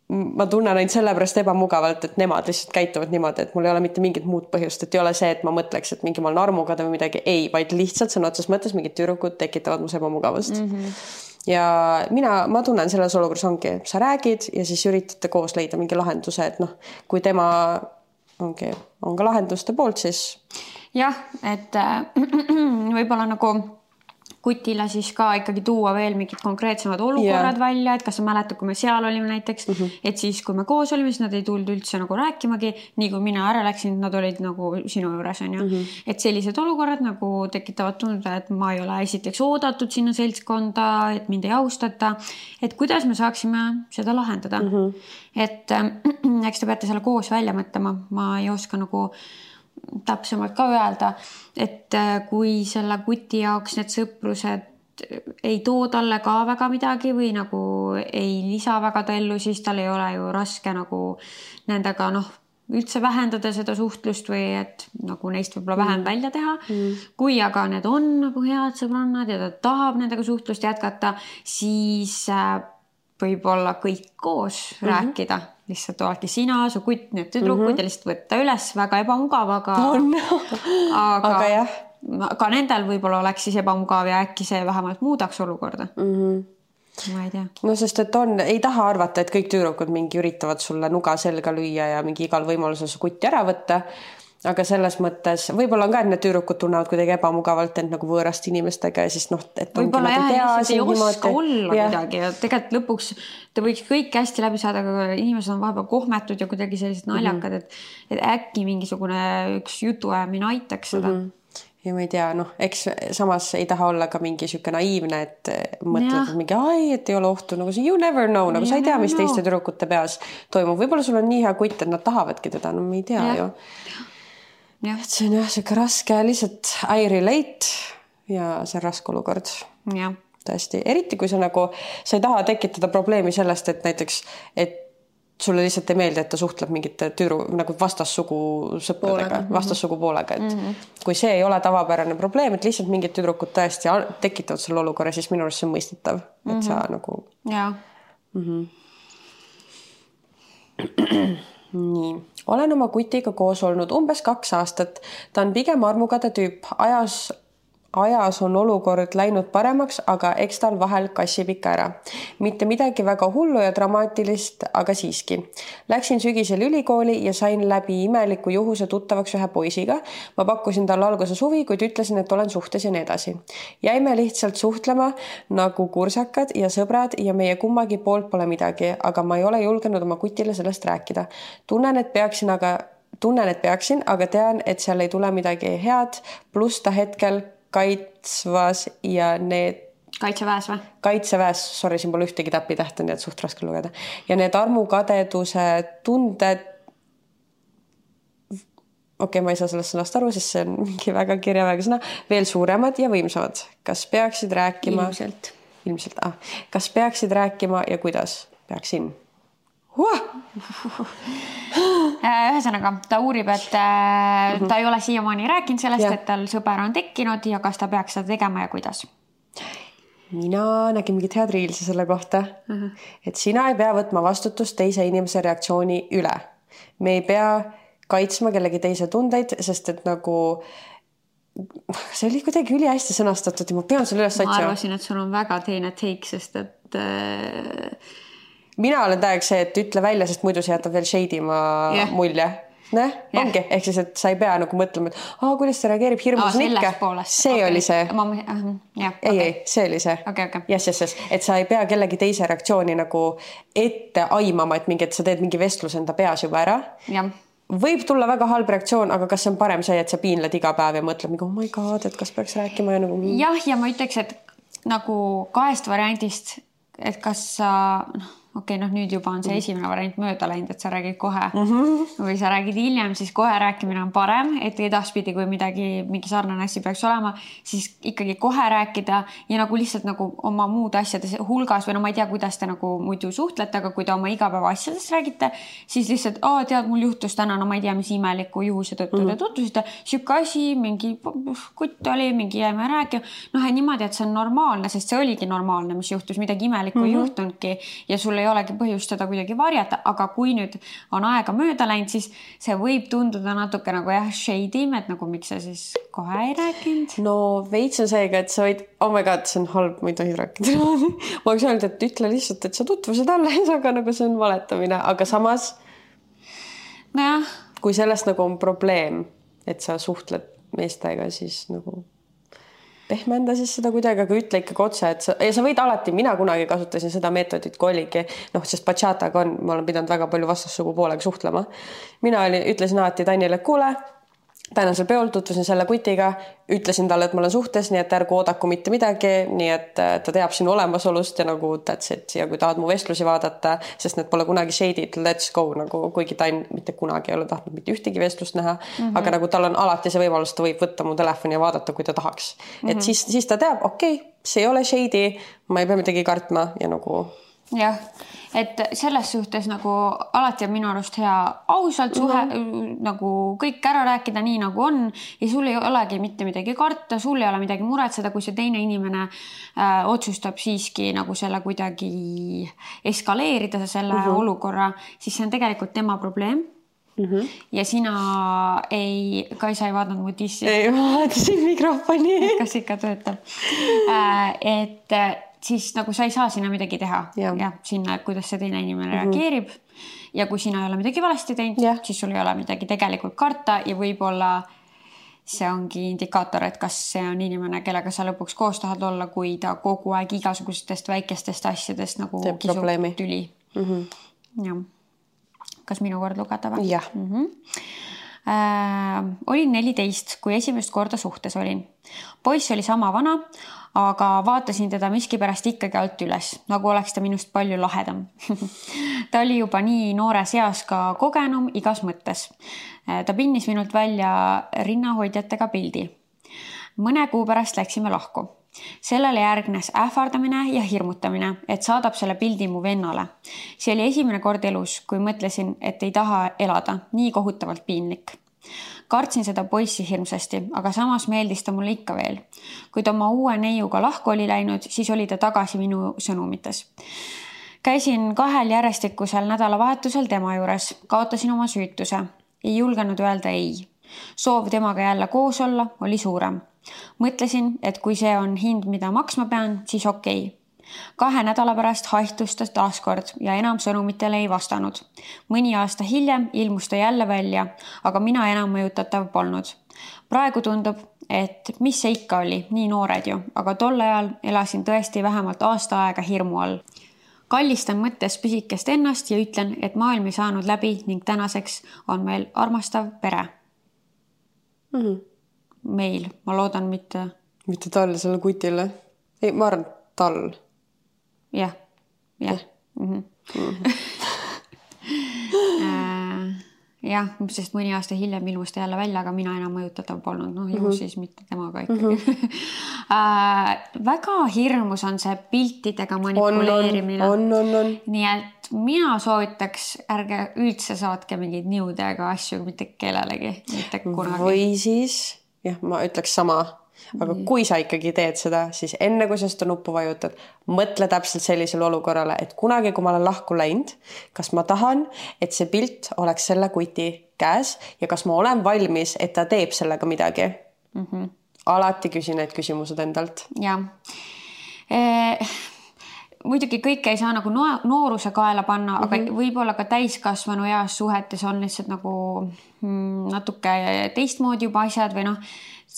ma tunnen ainult sellepärast ebamugavalt, et nemad lihtsalt käituvad niimoodi, et mul ei ole mitte mingit muud põhjust, et ei ole see, et ma mõtleks, et mingi ma olen armukade või midagi, ei, vaid lihtsalt sõna otseses mõttes mingid tüdrukud tekitavad mus ebamugavust mm. -hmm. ja mina, ma tunnen selles olukorras ongi, sa räägid ja siis üritate koos leida mingi lahenduse, et noh, kui tema ongi, on ka lahenduste poolt, siis. jah, et äh, võib-olla nagu kutile siis ka ikkagi tuua veel mingid konkreetsemad olukorrad yeah. välja, et kas sa mäletad, kui me seal olime näiteks mm, -hmm. et siis, kui me koos olime, siis nad ei tulnud üldse nagu rääkimagi. nii kui mina ära läksin, nad olid nagu sinu juures onju mm. -hmm. et sellised olukorrad nagu tekitavad tunde, et ma ei ole esiteks oodatud sinna seltskonda, et mind ei austata. et kuidas me saaksime seda lahendada mm. -hmm. et äh, eks te peate selle koos välja mõtlema, ma ei oska nagu täpsemalt ka öelda, et äh, kui selle kuti jaoks need sõprused ei too talle ka väga midagi või nagu ei lisa väga ta ellu, siis tal ei ole ju raske nagu nendega noh, üldse vähendada seda suhtlust või et nagu neist võib-olla vähem mm. välja teha mm.. kui aga need on nagu head sõbrannad ja ta tahab nendega suhtlust jätkata, siis äh, võib-olla kõik koos mm -hmm. rääkida lihtsalt oledki sina, su kutt, need tüdrukud mm -hmm. ja lihtsalt võtta üles, väga ebamugav, aga on aga, aga jah. ka nendel võib-olla oleks siis ebamugav ja äkki see vähemalt muudaks olukorda mm. -hmm ma ei tea. no sest, et on, ei taha arvata, et kõik tüdrukud mingi üritavad sulle nuga selga lüüa ja mingi igal võimalusel su kutti ära võtta aga selles mõttes võib-olla on ka, et need tüdrukud tunnevad kuidagi ebamugavalt end nagu võõraste inimestega ja siis noh, et võib-olla jah, lihtsalt ei oska olla ja. midagi ja tegelikult lõpuks te võiks kõik hästi läbi saada, aga inimesed on vahepeal kohmetud ja kuidagi sellised mhm. naljakad mm, -hmm. et, et äkki mingisugune üks jutuajamine aitaks seda mm. -hmm ja ma ei tea, noh, eks samas ei taha olla ka mingi sihuke naiivne, et mõtled mingi, ai, et ei ole ohtu, nagu see you never know, nagu you sa ei tea, mis know. teiste tüdrukute peas toimub, võib-olla sul on nii hea kutt, et nad tahavadki teda, no me ei tea ja. ju et see on jah, sihuke raske, lihtsalt I relate ja see on raske olukord. tõesti, eriti kui sa nagu, sa ei taha tekitada probleemi sellest, et näiteks, et sulle lihtsalt ei meeldi, et ta suhtleb mingite tüdru nagu vastassugu sõpradega, vastassugu poolega, et mm -hmm. kui see ei ole tavapärane probleem, et lihtsalt mingid tüdrukud tõesti tekitavad selle olukorra, siis minu arust see on mõistetav, et mm -hmm. sa mhm. nagu. jaa mm. -hmm. Nii, olen oma kutiga koos olnud umbes kaks aastat. ta on pigem armukade tüüp, ajas ajas on olukord läinud paremaks, aga eks tal vahel kassib ikka ära. mitte midagi väga hullu ja dramaatilist, aga siiski. Läksin sügisel ülikooli ja sain läbi imeliku juhuse tuttavaks ühe poisiga. ma pakkusin talle alguses huvi, kuid ütlesin, et olen suhtes ja nii edasi. jäime lihtsalt suhtlema nagu kursakad ja sõbrad ja meie kummagi poolt pole midagi, aga ma ei ole julgenud oma kutile sellest rääkida. tunnen, et peaksin aga tunnen, et peaksin, aga tean, et seal ei tule midagi head. pluss ta hetkel kaitsvas ja need kaitseväes või? kaitseväes, sorry, siin pole ühtegi täpitähte, nii et suht raske lugeda. ja need armukadeduse tunded. okei okay,, ma ei saa sellest sõnast aru, sest see on mingi väga kirjaväega sõna, veel suuremad ja võimsamad. kas peaksid rääkima? ilmselt. ilmselt, ah, kas peaksid rääkima ja kuidas peaksin? Äh, ühesõnaga, ta uurib, et äh, ta ei ole siiamaani rääkinud sellest, et tal sõber on tekkinud ja kas ta peaks seda tegema ja kuidas mina nägin mingit head reelsi selle kohta uh, -huh. et sina ei pea võtma vastutust teise inimese reaktsiooni üle. me ei pea kaitsma kellegi teise tundeid, sest et nagu see oli kuidagi ülihästi sõnastatud ja ma pean selle üles otsima. ma arvasin, et sul on väga teine take, sest et äh mina olen täiega see, et ütle välja, sest muidu see jätab veel shady ma yeah. mulje noh, ongi, ehk siis, et sa ei pea nagu mõtlema, et aa, kuidas ta reageerib, hirmus on ikka. see okay. oli see. ei okay., ei, see oli see okay,. Okay. jess, jess, jess, et sa ei pea kellegi teise reaktsiooni nagu ette aimama, et mingi, et sa teed mingi vestluse enda peas juba ära. võib tulla väga halb reaktsioon, aga kas see on parem see, et sa piinled iga päev ja mõtled nagu oh my god, et kas peaks rääkima ja nagu. jah, ja ma ütleks, et nagu kahest variandist, et kas sa noh okei okay,, noh, nüüd juba on see mhm. esimene variant mööda läinud, et sa räägid kohe mm -hmm. või sa räägid hiljem, siis kohe rääkimine on parem, et edaspidi, kui midagi, mingi sarnane asi peaks olema, siis ikkagi kohe rääkida ja nagu lihtsalt nagu oma muude asjade hulgas või no ma ei tea, kuidas te nagu muidu suhtlete, aga kui te oma igapäevaasjadest räägite, siis lihtsalt, aa, tead, mul juhtus täna, no ma ei tea, mis imeliku juhuse tõttu mm -hmm. te tutvusite, sihuke asi, mingi kutt oli, mingi jäime rääkima, noh, et niimoodi, et see on normaalne, sest see oligi normaalne, mis juhtus, midagi imelikku mm -hmm. ei mhm. juhtunudki ja sul ei ei olegi põhjust seda kuidagi varjata, aga kui nüüd on aega mööda läinud, siis see võib tunduda natuke nagu jah, shady im, et nagu miks sa siis kohe ei rääkinud. no veits on seega, et sa võid, oh my god, see on halb, ma ei tohi rääkida ma oleks öelnud, et ütle lihtsalt, et sa tutvusid alles, aga nagu see on valetamine, aga samas. nojah. kui sellest nagu on probleem, et sa suhtled meestega, siis nagu pehmenda siis seda kuidagi, aga ütle ikkagi otse, et sa, ja sa võid alati, mina kunagi kasutasin seda meetodit, kui oligi noh, sest bachataga on, ma olen pidanud väga palju vastassugu poolega suhtlema. mina olin, ütlesin alati Tanile, kuule tänasel peol tutvusin selle kutiga, ütlesin talle, et ma olen suhtes, nii et ärgu oodaku mitte midagi, nii et äh, ta teab sinu olemasolust ja nagu that's it ja kui tahad mu vestlusi vaadata, sest need pole kunagi shade'id, let's go nagu, kuigi ta ei, mitte kunagi ei ole tahtnud mitte ühtegi vestlust näha mm, -hmm. aga nagu tal on alati see võimalus, ta võib võtta mu telefoni ja vaadata, kui ta tahaks mm. -hmm. et mhm. siis, siis ta teab, okei okay,, see ei ole shade'i, ma ei pea midagi kartma ja nagu. Jah et selles suhtes nagu alati on minu arust hea ausalt suhe mm -hmm. nagu kõik ära rääkida nii nagu on ja sul ei olegi mitte midagi karta, sul ei ole midagi muretseda, kui see teine inimene äh, otsustab siiski nagu selle kuidagi eskaleerida, selle mm -hmm. olukorra, siis see on tegelikult tema probleem Mm -hmm. ja sina ei, Kaisa ei vaadanud mu dissi. ei, ma vaatasin mikrofoni. kas ikka töötab äh,? et siis nagu sa ei saa sinna midagi teha ja, ja sinna, kuidas see teine inimene mm -hmm. reageerib. ja kui sina ei ole midagi valesti teinud, siis sul ei ole midagi tegelikult karta ja võib-olla see ongi indikaator, et kas see on inimene, kellega sa lõpuks koos tahad olla, kui ta kogu aeg igasugustest väikestest asjadest nagu Teeb kisub probleemi. tüli mm. -hmm. jah. kas minu kord lugeda või? jah mm -hmm. äh,. olin neliteist, kui esimest korda suhtes olin. poiss oli sama vana, aga vaatasin teda miskipärast ikkagi alt üles, nagu oleks ta minust palju lahedam ta oli juba nii noores eas ka kogenum igas mõttes. ta pinnis minult välja rinnahoidjatega pildi. mõne kuu pärast läksime lahku sellele järgnes ähvardamine ja hirmutamine, et saadab selle pildi mu vennale. see oli esimene kord elus, kui mõtlesin, et ei taha elada, nii kohutavalt piinlik kartsin seda poissi hirmsasti, aga samas meeldis ta mulle ikka veel. kui ta oma uue neiuga lahku oli läinud, siis oli ta tagasi minu sõnumites. käisin kahel järjestikusel nädalavahetusel tema juures, kaotasin oma süütuse, ei julgenud öelda ei. soov temaga jälle koos olla oli suurem. mõtlesin, et kui see on hind, mida maksma pean, siis okei okay kahe nädala pärast haihtus ta taaskord ja enam sõnumitele ei vastanud. mõni aasta hiljem ilmus ta jälle välja, aga mina enam mõjutatav polnud. praegu tundub, et mis see ikka oli, nii noored ju, aga tol ajal elasin tõesti vähemalt aasta aega hirmu all. kallistan mõttes pisikest ennast ja ütlen, et maailm ei saanud läbi ning tänaseks on meil armastav pere mm. -hmm. meil, ma loodan mitte. mitte talle, sellele kutile. ei, ma arvan, tal jah, jah. Mhm. Äh, jah, sest mõni aasta hiljem ilmus ta jälle välja, aga mina enam mõjutatav polnud, noh ju mm -hmm. siis mitte temaga ikkagi mm. -hmm. äh, väga hirmus on see piltidega manipuleerimine. on, on, on. nii et mina soovitaks, ärge üldse saatke mingeid niudega asju mitte kellelegi, mitte kunagi. või siis jah, ma ütleks sama aga mm. kui sa ikkagi teed seda, siis enne kui sa seda nuppu vajutad, mõtle täpselt sellisele olukorrale, et kunagi, kui ma olen lahku läinud, kas ma tahan, et see pilt oleks selle kuti käes ja kas ma olen valmis, et ta teeb sellega midagi mm. -hmm. alati küsi need küsimused endalt. jah e muidugi kõike ei saa nagu no nooruse kaela panna mm, -hmm. aga mhm. võib-olla ka täiskasvanu eas suhetes on lihtsalt nagu mm, natuke teistmoodi juba asjad või noh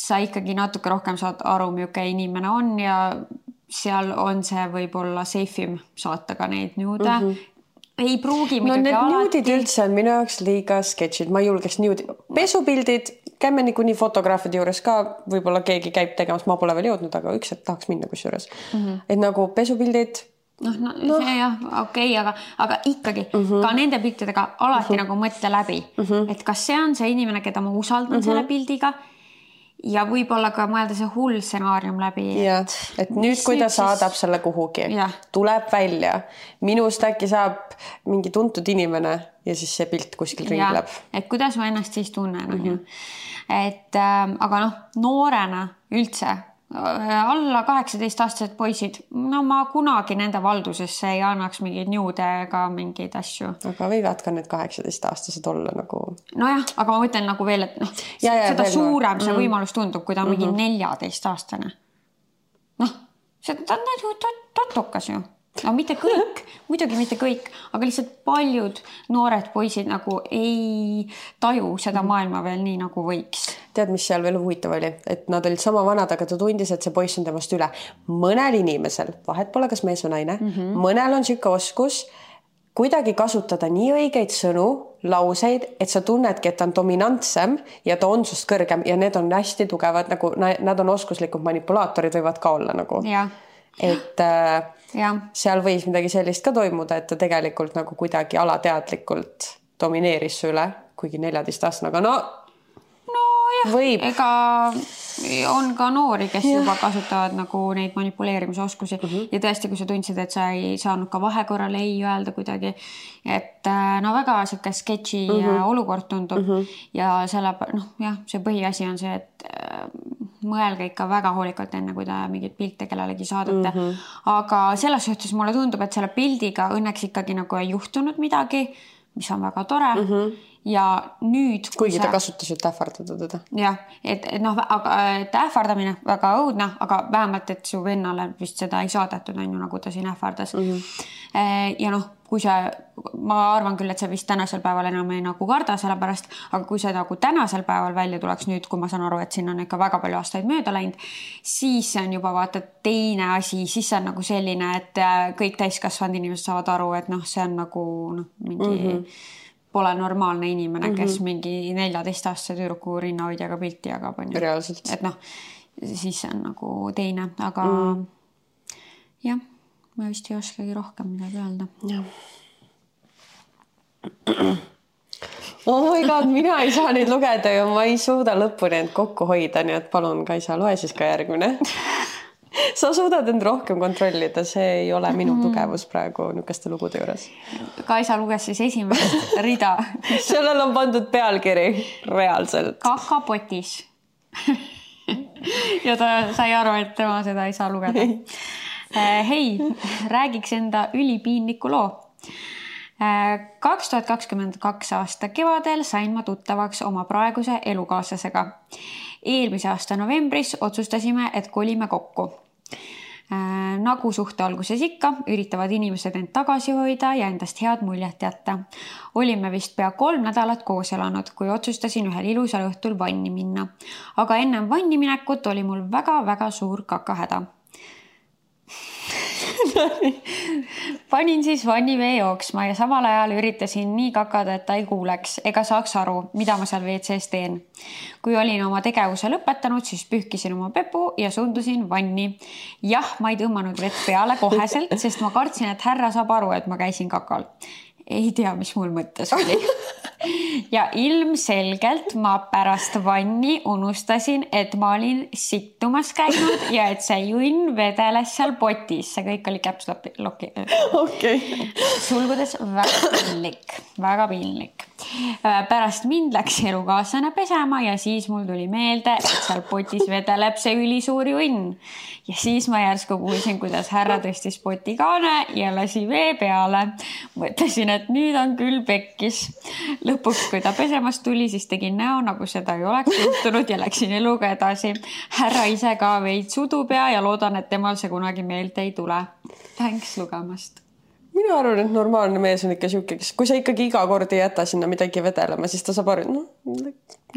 sa ikkagi natuke rohkem saad aru, milline inimene on ja seal on see võib-olla safe im saata ka neid nude mm. -hmm ei pruugi no need nuudid üldse on minu jaoks liiga sketšid, ma ei julgeks nuudi, pesupildid, käime niikuinii fotograafide juures ka, võib-olla keegi käib tegemas, ma pole veel jõudnud, aga üks hetk tahaks minna kusjuures mm. -hmm. et nagu pesupildid noh, no, no jah, okei okay,, aga, aga ikkagi mm -hmm. ka nende piltidega alati mm -hmm. nagu mõtle läbi mm, -hmm. et kas see on see inimene, keda ma usaldan mm -hmm. selle pildiga ja võib-olla ka mõelda see hull stsenaarium läbi. jah, et nüüd, kui ta nüüd saadab siis... selle kuhugi, tuleb välja, minust äkki saab mingi tuntud inimene ja siis see pilt kuskil ringleb. et kuidas ma ennast siis tunnen, onju. Mhm. et äh, aga noh, noorena üldse alla kaheksateistaastased poisid, no ma kunagi nende valdusesse ei annaks mingeid nude ega mingeid asju. aga võivad ka need kaheksateistaastased olla nagu. nojah, aga ma mõtlen nagu veel, et noh, seda suurem see mm. võimalus tundub, kui ta on mm -hmm. mingi mhm. neljateistaastane. noh, see ta on nagu tatukas ju aga mitte kõik, muidugi mitte kõik, aga lihtsalt paljud noored poisid nagu ei taju seda maailma veel nii nagu võiks. tead, mis seal veel huvitav oli, et nad olid sama vanad, aga ta tundis, et see poiss on temast üle. mõnel inimesel, vahet pole, kas mees või naine mm, -hmm. mõnel on niisugune oskus kuidagi kasutada nii õigeid sõnu, lauseid, et sa tunnedki, et ta on dominantsem ja ta on sinust kõrgem ja need on hästi tugevad nagu nad on oskuslikud manipulaatorid võivad ka olla nagu. et äh. Seal võis midagi sellist ka toimuda, et ta tegelikult nagu kuidagi alateadlikult domineeris su üle, kuigi neljateistaastane, aga no nojah, ega on ka noori, kes ja. juba kasutavad nagu neid manipuleerimisoskusi mm -hmm. ja tõesti, kui sa tundsid, et sa ei saanud ka vahekorral ei öelda kuidagi, et äh, no väga sihuke sketši mm -hmm. olukord tundub mm -hmm. ja selle noh, jah, see põhiasi on see, et äh, mõelge ikka väga hoolikalt, enne kui te mingeid pilte kellelegi saadate mm. -hmm. aga selles suhtes mulle tundub, et selle pildiga õnneks ikkagi nagu ei juhtunud midagi, mis on väga tore mm. -hmm ja nüüd. kuigi sa... ta kasutas, et ähvardada teda. jah, et, et noh, aga et ähvardamine väga õudne, aga vähemalt, et su vennale vist seda ei saadetud, on ju, nagu ta siin ähvardas mm. -hmm. ja noh, kui sa, ma arvan küll, et sa vist tänasel päeval enam ei nagu karda selle pärast, aga kui see nagu tänasel päeval välja tuleks nüüd, kui ma saan aru, et siin on ikka väga palju aastaid mööda läinud, siis see on juba vaata teine asi, siis see on nagu selline, et äh, kõik täiskasvanud inimesed saavad aru, et noh, see on nagu noh, mingi mm. -hmm pole normaalne inimene mm, -hmm. kes mingi neljateistaastase tüdruku rinnahoidjaga pilti jagab, onju. et noh, siis see on nagu teine, aga mm. jah, ma vist ei oskagi rohkem midagi öelda. jah. oh my god, mina ei saa neid lugeda ju, ma ei suuda lõpuni end kokku hoida, nii et palun, Kaisa, loe siis ka järgmine sa suudad end rohkem kontrollida, see ei ole minu mm. tugevus praegu niisuguste lugude juures. Kaisa luges siis esimest rida sellel on pandud pealkiri reaalselt. kakapotis ja ta sai aru, et tema seda ei saa lugeda. Äh, hei, räägiks enda ülipiinliku loo äh, kaks tuhat kakskümmend kaks aasta kevadel sain ma tuttavaks oma praeguse elukaaslasega eelmise aasta novembris otsustasime, et kolime kokku äh, nagu suhte alguses ikka, üritavad inimesed end tagasi hoida ja endast head muljet jätta. olime vist pea kolm nädalat koos elanud, kui otsustasin ühel ilusal õhtul vanni minna. aga ennem vanni minekut oli mul väga-väga suur kakahäda panin siis vannivee jooksma ja samal ajal üritasin nii kakada, et ta ei kuuleks ega saaks aru, mida ma seal WC-s teen. kui olin oma tegevuse lõpetanud, siis pühkisin oma pepu ja suundusin vanni. jah, ma ei tõmmanud vett peale koheselt, sest ma kartsin, et härra saab aru, et ma käisin kakal ei tea, mis mul mõttes oli ja ilmselgelt ma pärast vanni unustasin, et ma olin sittumas käinud ja et see junn vedeles seal potis, see kõik oli caps lock'i. okei. sulgudes väga piinlik, väga piinlik. Äh, pärast mind läks elukaaslane pesema ja siis mul tuli meelde, et seal potis vedeleb see ülisuur junn. ja siis ma järsku kuulsin, kuidas härra tõstis poti kaane ja lasi vee peale. mõtlesin, et nüüd on küll pekkis. lõpuks, kui ta pesemast tuli, siis tegin näo, nagu seda ei oleks juhtunud ja läksin eluga edasi. härra ise ka veits udupea ja loodan, et temal see kunagi meelde ei tule. Thanks lugemast mina arvan, et normaalne mees on ikka sihuke, kes, kui sa ikkagi iga kord ei jäta sinna midagi vedelema, siis ta saab aru, et noh.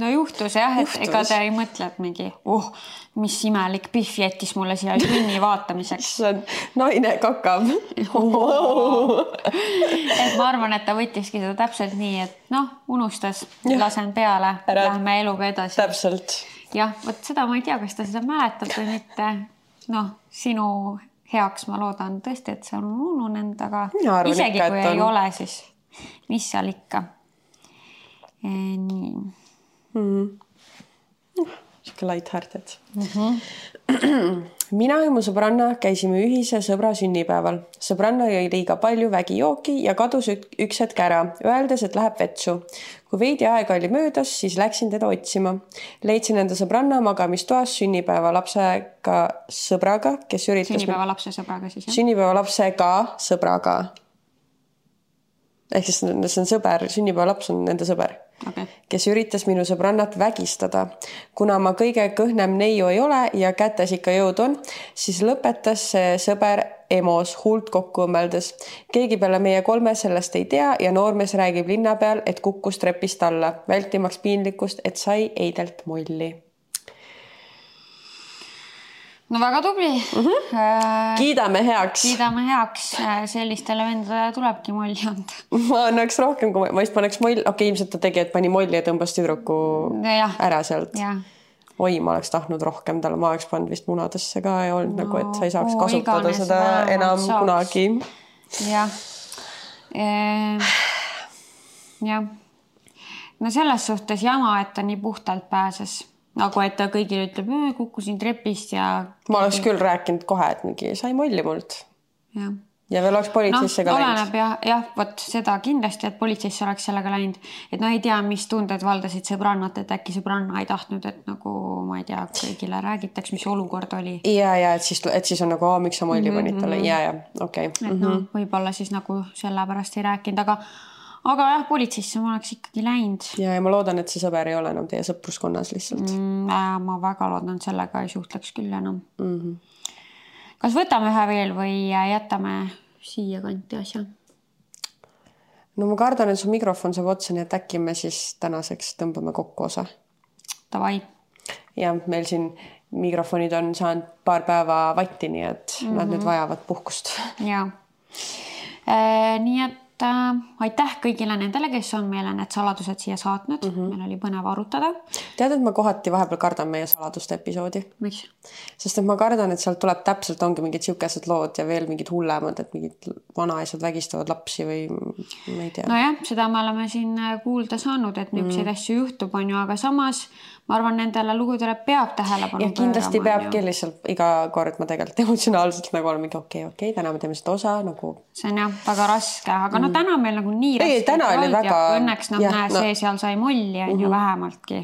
no juhtus jah, et juhtus. ega ta ei mõtle, et mingi, oh, mis imelik Pihv jättis mulle siia junni vaatamiseks. issand, naine kakab et ma arvan, et ta võttiski seda täpselt nii, et noh, unustas, lasen peale, lähme eluga edasi. täpselt. jah, vot seda ma ei tea, kas ta seda mäletab või mitte. noh, sinu heaks, ma loodan tõesti, et see on ununenud, aga arvan, isegi ikka, kui on... ei ole, siis mis seal ikka. nii mm. -hmm. Sihuke light-hearted mm. -hmm. mina ja mu sõbranna käisime ühise sõbra sünnipäeval. sõbranna jõi liiga palju vägijooki ja kadus üks hetk ära, öeldes, et läheb vetsu kui veidi aega oli möödas, siis läksin teda otsima. leidsin enda sõbranna magamistoas sünnipäevalapsega sõbraga, kes üritas. sünnipäevalapse sõbraga siis jah? sünnipäevalapsega sõbraga. ehk siis see on sõber, sünnipäevalaps on nende sõber. okei, kes üritas minu sõbrannat vägistada. kuna ma kõige kõhnem neiu ei ole ja kätes ikka jõud on, siis lõpetas see sõber EMO-s huult kokku õmmeldes. keegi peale meie kolme sellest ei tea ja noormees räägib linna peal, et kukkus trepist alla, vältimaks piinlikkust, et sai eidelt molli. No väga tubli mm. -hmm. kiidame heaks. kiidame heaks, sellistele vendadele tulebki molli anda. ma annaks rohkem, kui ma vist paneks moll, okei okay,, ilmselt ta tegi, et pani molli ja tõmbas tüdruku jah, ära sealt. oi, ma oleks tahtnud rohkem talle, ma oleks pannud vist munadesse ka ja olnud no, nagu, et sa ei saaks kasutada iganes seda enam saaks. kunagi. jah. jah. no selles suhtes jama, et ta nii puhtalt pääses, nagu et ta kõigile ütleb, kukkusin trepist ja ma oleks küll rääkinud kohe, et mingi sai molli mult jah ja veel oleks politseisse ka läinud. oleneb jah, jah, vot seda kindlasti, et politseisse oleks sellega läinud, et no ei tea, mis tunded valdasid sõbrannat, et äkki sõbranna ei tahtnud, et nagu ma ei tea, kõigile räägitaks, mis olukord oli. ja, ja et siis, et siis on nagu, miks sa molli panid talle ja, ja okei et okay.. noh, võib-olla siis nagu sellepärast ei rääkinud, aga aga jah, politseisse ma oleks ikkagi läinud ja, ja ma loodan, et see sõber ei ole enam teie sõpruskonnas lihtsalt mm.. äh, ma väga loodan, sellega ei suhtleks küll enam Mm -hmm. kas võtame ühe veel või jätame siiakanti asja? no ma kardan, et su mikrofon saab otsa, nii et äkki me siis tänaseks tõmbame kokku osa. Davai, ja meil siin mikrofonid on saanud paar päeva vatti, nii et mm -hmm. nad nüüd vajavad puhkust. ja äh, nii et äh, aitäh kõigile nendele, kes on meile need saladused siia saatnud mm, -hmm. meil oli põnev arutada. tead, et ma kohati vahepeal kardan meie saladuste episoodi, miks? sest et ma kardan, et sealt tuleb täpselt ongi mingid siukesed lood ja veel mingid hullemad, et mingid vanaisad vägistavad lapsi või ma ei tea no.. nojah, seda me oleme siin äh, kuulda saanud, et niisuguseid mm. asju juhtub, on ju, aga samas ma arvan, nendele lugudele peab tähelepanu ja kindlasti peabki lihtsalt iga kord ma tegelikult emotsionaalselt nagu olen mingi okei okay,, okei okay,, täna me teeme seda osa nagu see on jah väga raske, aga no täna meil nagu nii Ei, raske täna ei oli olnud ja väga- õnneks noh, jah, näe no- Mhm. see seal sai molli on ju vähemaltki.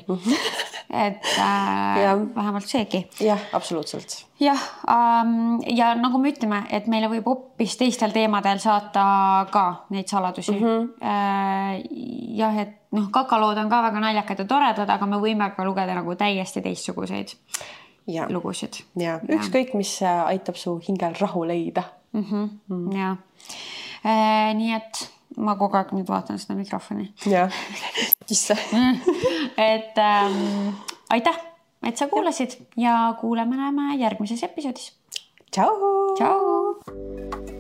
et äh, Jah. vähemalt seegi jah, absoluutselt. jah ähm,, ja nagu me ütleme, et meile võib hoopis teistel teemadel saata ka neid saladusi mm. Mhm. -hmm. Äh, jah, et noh, kakalood on ka väga naljakad ja toredad, aga me võime ka lugeda nagu täiesti teistsuguseid ja, lugusid ja ükskõik, mis aitab su hingel rahu leida. mm. -hmm. Mm. ja äh, nii et ma kogu aeg nüüd vaatan seda mikrofoni, jah, issand. et ähm, aitäh, et sa kuulasid ja kuuleme-näeme järgmises episoodis. tšau. tšau.